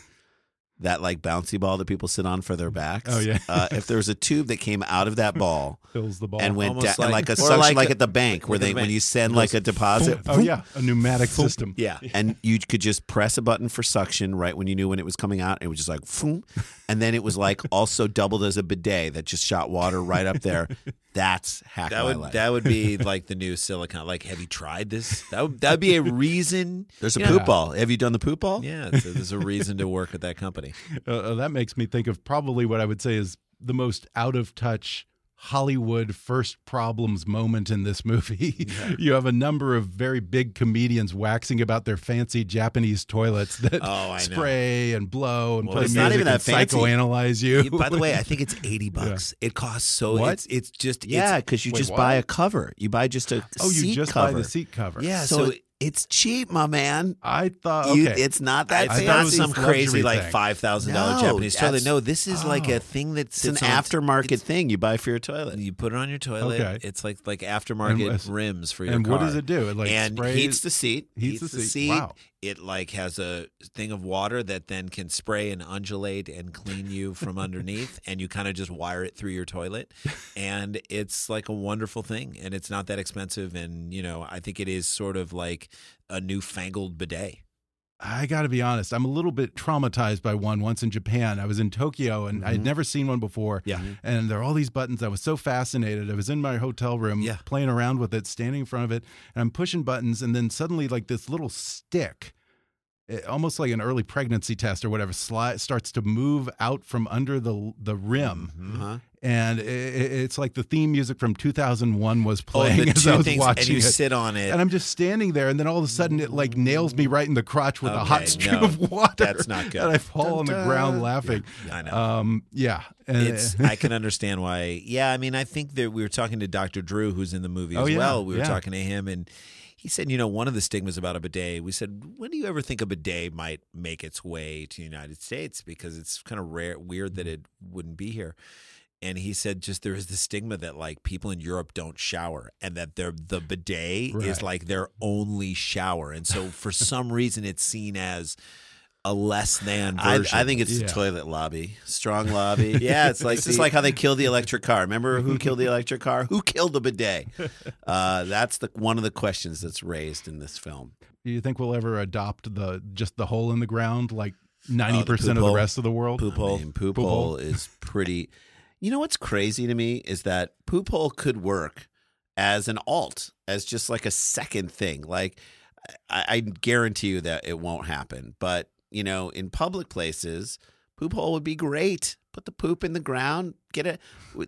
that like bouncy ball that people sit on for their backs. Oh, yeah. uh, if there was a tube that came out of that ball Fills the ball. and went Almost down, like- like, a suction, like like, at the bank, where they the when you send like a deposit. oh yeah, a pneumatic system. Yeah, and you could just press a button for suction right when you knew when it was coming out. It was just like, "Phoom," and then it was like also doubled as a bidet that just shot water right up there. That's hack That my would life. that would be like the new silicon. Like, have you tried this? That would that would be a reason. There's a Yeah. poop ball. Have you done the poop ball? Yeah, a- there's a reason to work at that company. Uh, uh, that makes me think of probably what I would say is the most out of touch Hollywood first problems moment in this movie. you have a number of very big comedians waxing about their fancy Japanese toilets that Oh, I know. spray and blow and Well, play music not even and fancy. psychoanalyze you. By the way, I think it's eighty bucks. It costs so. What? It's it's just Yeah, because you Wait, just what? buy a cover. You buy just a oh, you just cover. buy the seat cover. yeah. So, So, it's cheap, my man. I thought okay. You, it's not that it's I fancy. thought it not was some crazy luxury like five thousand dollar No, Japanese toilet. No, this is like Oh. a thing that's It's an on- aftermarket it's- thing you buy for your toilet. You put it on your toilet. Okay. It's like like aftermarket And- rims for your and car. what does it do? It like and sprays, Heats the seat. heats, the seat. Wow. It like has a thing of water that then can spray and undulate and clean you from underneath, and you kind of just wire it through your toilet, and it's like a wonderful thing, and it's not that expensive, and you know I think it is sort of like a newfangled bidet. I got to be honest. I'm a little bit traumatized by one once in Japan. I was in Tokyo and I'd never seen one before. Mm-hmm. Yeah. And there are all these buttons. I was so fascinated. I was in my hotel room Yeah. playing around with it, standing in front of it, and I'm pushing buttons. And then suddenly, like this little stick, it- almost like an early pregnancy test or whatever, slide, starts to move out from under the the rim. Mm-hmm. Uh-huh. And it's like the theme music from 2001 was Oh, playing the as I was things, watching and you it. sit on it. And I'm just standing there, and then all of a sudden it like nails me right in the crotch with a hot stream no, of water. that's not good. And I fall on the ground laughing. I know. Um, yeah. And it's I can understand why. Yeah, I mean, I think that we were talking to Dr. Drew, who's in the movie Oh, as yeah, well. We were yeah. talking to him, and he said, you know, one of the stigmas about a bidet. We said, when do you ever think a bidet might make its way to the United States? Because it's kind of rare, weird that it wouldn't be here. And he said, just there is the stigma that like people in Europe don't shower, and that their the bidet Right. is like their only shower, and so for some reason it's seen as a less than I, version. I think it's Yeah. the toilet lobby, strong lobby. Yeah, it's like it's just like how they killed the electric car. Remember who killed the electric car? Who killed the bidet? Uh, that's the one of the questions that's raised in this film. do you think we'll ever adopt the just the hole in the ground like ninety percent of the rest of the world. Poop hole. I mean, poop, Poop hole hole. is pretty. You know what's crazy to me is that poop hole could work as an alt, as just like a second thing. Like, I, I guarantee you that it won't happen. But you know, in public places, poop hole would be great. Put the poop in the ground. Get it.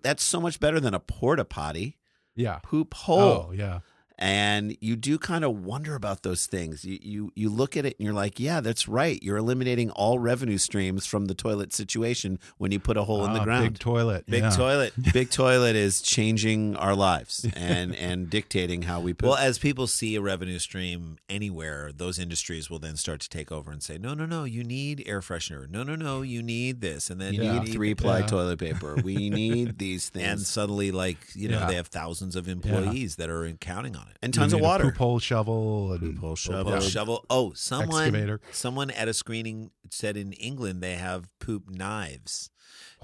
That's so much better than a porta potty. Yeah. Poop oh, hole Oh yeah. And you do kind of wonder about those things. You, you you look at it and you're like, yeah, that's right. You're eliminating all revenue streams from the toilet situation when you put a hole in the Ah, ground. Big toilet. Big yeah. toilet. Big toilet is changing our lives and and dictating how we poop. Well, as people see a revenue stream anywhere, those industries will then start to take over and say, "No, no, no, you need air freshener. No, no, no, you need this." And then you Yeah. need three ply Yeah. toilet paper. We need these things and suddenly, like you know, they have thousands of employees that are counting on it. and You tons of need a water. Poop hole shovel. And, Poop hole Shovel, shovel. shovel. Oh, someone, Excavator. someone at a screening said in England they have poop knives,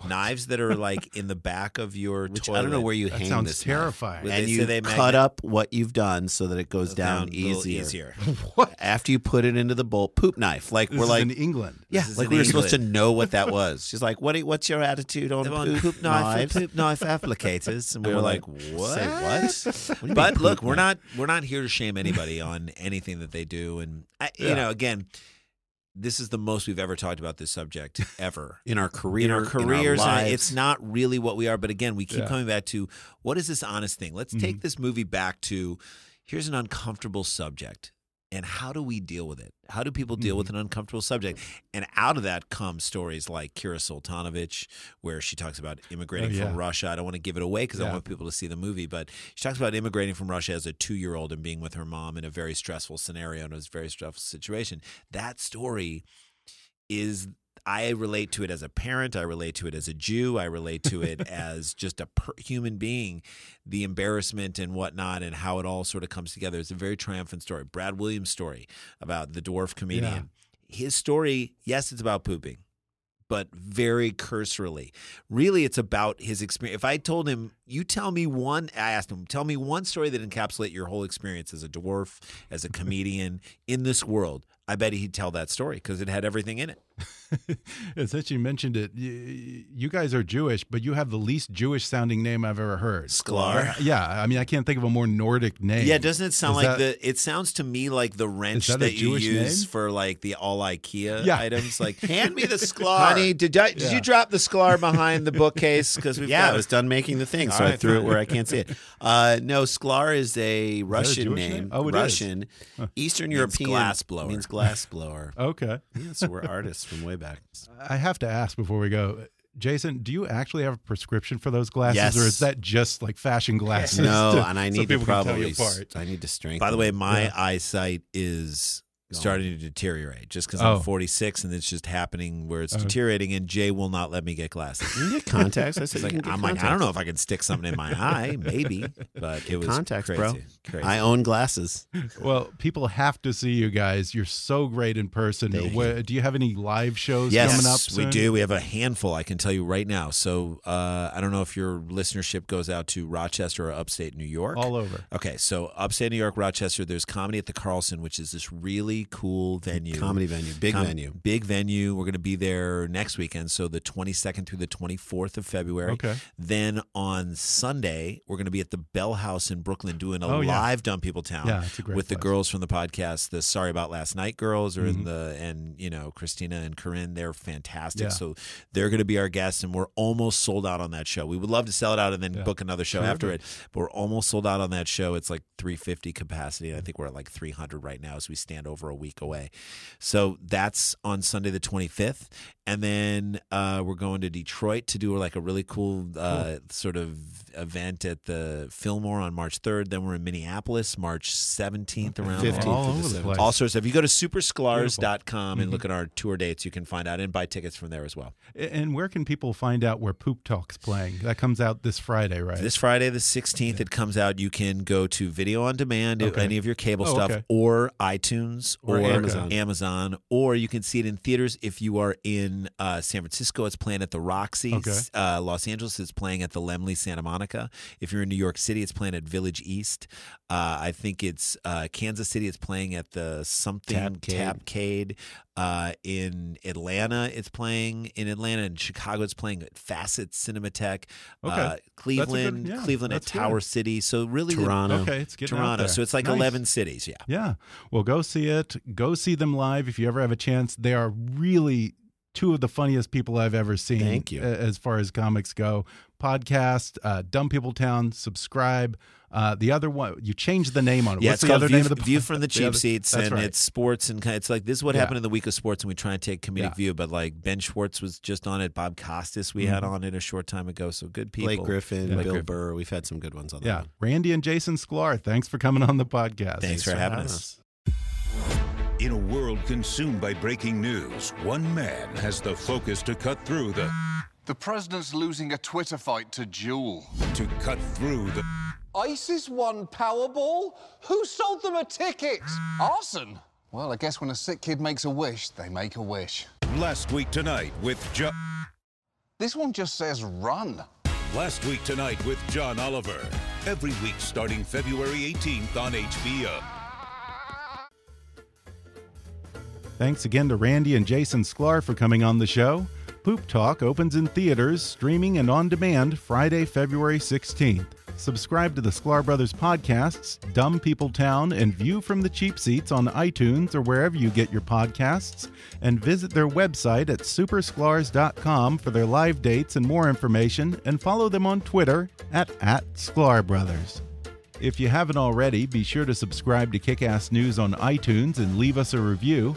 knives that are like in the back of your Which toilet. I don't know where you That hang sounds this knife. terrifying. Well, and they you they cut magnet- up what you've done so that it goes down, a little easier. easier. After you put it into the bowl, poop knife. Like This we're is like in England. Yeah, This is like in we were supposed to England. know what that was. She's like, "What? What's your attitude on They want poop, poop knife, knives?" poop knife applicators, and we And were we're like, like, "What? Say what? What do you but mean look, poop we're knife? not we're not here to shame anybody on anything that they do, and I, you Yeah. know, again, this is the most we've ever talked about this subject ever. in our career, in our careers, and lives. it's not really what we are. But again, we keep Yeah. coming back to what is this honest thing? Let's take mm-hmm. this movie back to here's an uncomfortable subject. And how do we deal with it? How do people deal with mm-hmm. an uncomfortable subject? And out of that come stories like Kira Soltanovich, where she talks about immigrating Oh, yeah. from Russia. I don't want to give it away because I want people to see the movie, but she talks about immigrating from Russia as a two year old and being with her mom in a very stressful scenario and a very stressful situation. That story is I relate to it as a parent. I relate to it as a Jew. I relate to it as just a per- human being. The embarrassment and whatnot, and how it all sort of comes together. It's a very triumphant story. Brad Williams' story about the dwarf comedian. His story, yes, it's about pooping, but very cursorily. Really, it's about his experience. If I told him, you tell me one, I asked him, tell me one story that encapsulate your whole experience as a dwarf, as a comedian in this world. I bet he'd tell that story because it had everything in it. Since you mentioned it, you, you guys are Jewish, but you have the least Jewish sounding name I've ever heard. Sklar. Yeah, I mean, I can't think of a more Nordic name. Yeah, doesn't it sound Is like that- the? It sounds to me like the wrench that that, you use name? for like the all IKEA Yeah. items. Like, Hand me the sklar. honey, did I, did Yeah. you drop the sklar behind the bookcase? Because we Yeah, I was done making the thing, so All I right, threw it where I can't see it. Uh, no, sklar is a Russian Jewish name. name? Oh, it is. Russian, Eastern Means European glass blower. means glass blower. Okay. yeah, so we're artists from way back. I have to ask before we go. Jason, do you actually have a prescription for those glasses, Yes. or is that just like fashion glasses? No, to- and I so need to people can tell probably? I need to strengthen. By the way, my Yeah. eyesight is starting to deteriorate just because Oh. I'm 46 and it's just happening where it's Oh. deteriorating. And Jay will not let me get glasses. you can get contacts. I It's said like, you can get I'm like, I don't know if I can stick something in my eye, maybe, but it was contacts, crazy. bro. Crazy. I own glasses. Well, people have to see you guys. You're so great in person. Thank Where, do you have any live shows yes, coming up? we do. We have a handful. I can tell you right now. So uh, I don't know if your listenership goes out to Rochester or upstate New York. all over. Okay, so upstate New York, Rochester, there's comedy at the Carlson, which is this really cool venue. Comedy venue, big Com- venue. Big venue. We're going to be there next weekend, so the 22nd through the 24th of February. Okay. Then on Sunday, we're going to be at the Bell House in Brooklyn doing a Oh, yeah. live Dumb People Town Yeah, it's a great with the girls from the podcast, the Sorry About Last Night girls, are Mhm. in the and you know Christina and Corinne. They're fantastic. Yeah. So they're going to be our guests, and we're almost sold out on that show. We would love to sell it out and then Yeah. book another show Sure. after it, but we're almost sold out on that show. It's like 350 capacity, and I think we're at like 300 right now as we stand over a week away. So that's on Sunday the 25th, and then uh, we're going to Detroit to do like a really cool, uh, sort of event at the Fillmore on March 3rd. Then we're in Minneapolis March 17th around 15th all over the the 17th. place. All sorts. If you go to supersklars.com Mm-hmm. and look at our tour dates, you can find out and buy tickets from there as well. And where can people find out where Poop Talk's playing? That comes out this Friday, right? This Friday, the 16th, it comes out. You can go to video on demand, Okay. any of your cable Oh, stuff, okay. or iTunes, Or or, Amazon. Amazon, or you can see it in theaters. If you are in uh, San Francisco, it's playing at the Roxy. Okay. Uh, Los Angeles is playing at the Laemmle Santa Monica. If you're in New York City, it's playing at Village East. Uh, I think it's uh, Kansas City. It's playing at the something Tapcade. Tapcade. Uh, in Atlanta, it's playing. In Atlanta and Chicago, it's playing at Facet Cinematheque. Okay. Uh, That's a good- Cleveland, yeah, Cleveland at that's good. Tower City. So really, Toronto. Okay, it's getting Toronto. So it's like Nice. 11 cities. Yeah. Yeah. Well, go see it. Go see them live if you ever have a chance. They are really two of the funniest people I've ever seen. Thank you. As far as comics go, podcast, uh, Dumb People Town. Subscribe. Uh, the other one, you changed the name on it. Yeah, What's it's the called other View, name of the View pod- from the the cheap other- seats, and right. it's sports and kind it's like this is what Yeah. happened in the week of sports, and we try and take comedic Yeah. view. But like Ben Schwartz was just on it, Bob Costas we Mm-hmm. had on it a short time ago. So good people. Blake Griffin, Yeah. Bill Griffin. Burr. We've had some good ones on that. Yeah, one. Randy and Jason Sklar. Thanks for coming on the podcast. Thanks, for having us. In a world consumed by breaking news, one man has the focus to cut through the The president's losing a Twitter fight to Jewel. to cut through the ISIS won Powerball? Who sold them a ticket? Arson? Well, I guess when a sick kid makes a wish, they make a wish. Last Week Tonight with John. This one just says run. Last Week Tonight with John Oliver. Every week starting February 18th on HBO. Thanks again to Randy and Jason Sklar for coming on the show. Poop Talk opens in theaters, streaming, and on demand Friday, February 16th. Subscribe to the Sklar Brothers podcasts, Dumb People Town, and View from the Cheap Seats on iTunes or wherever you get your podcasts, and visit their website at supersklars.com for their live dates and more information, and follow them on Twitter at, at Sklar Brothers. If you haven't already, be sure to subscribe to Kickass News on iTunes and leave us a review.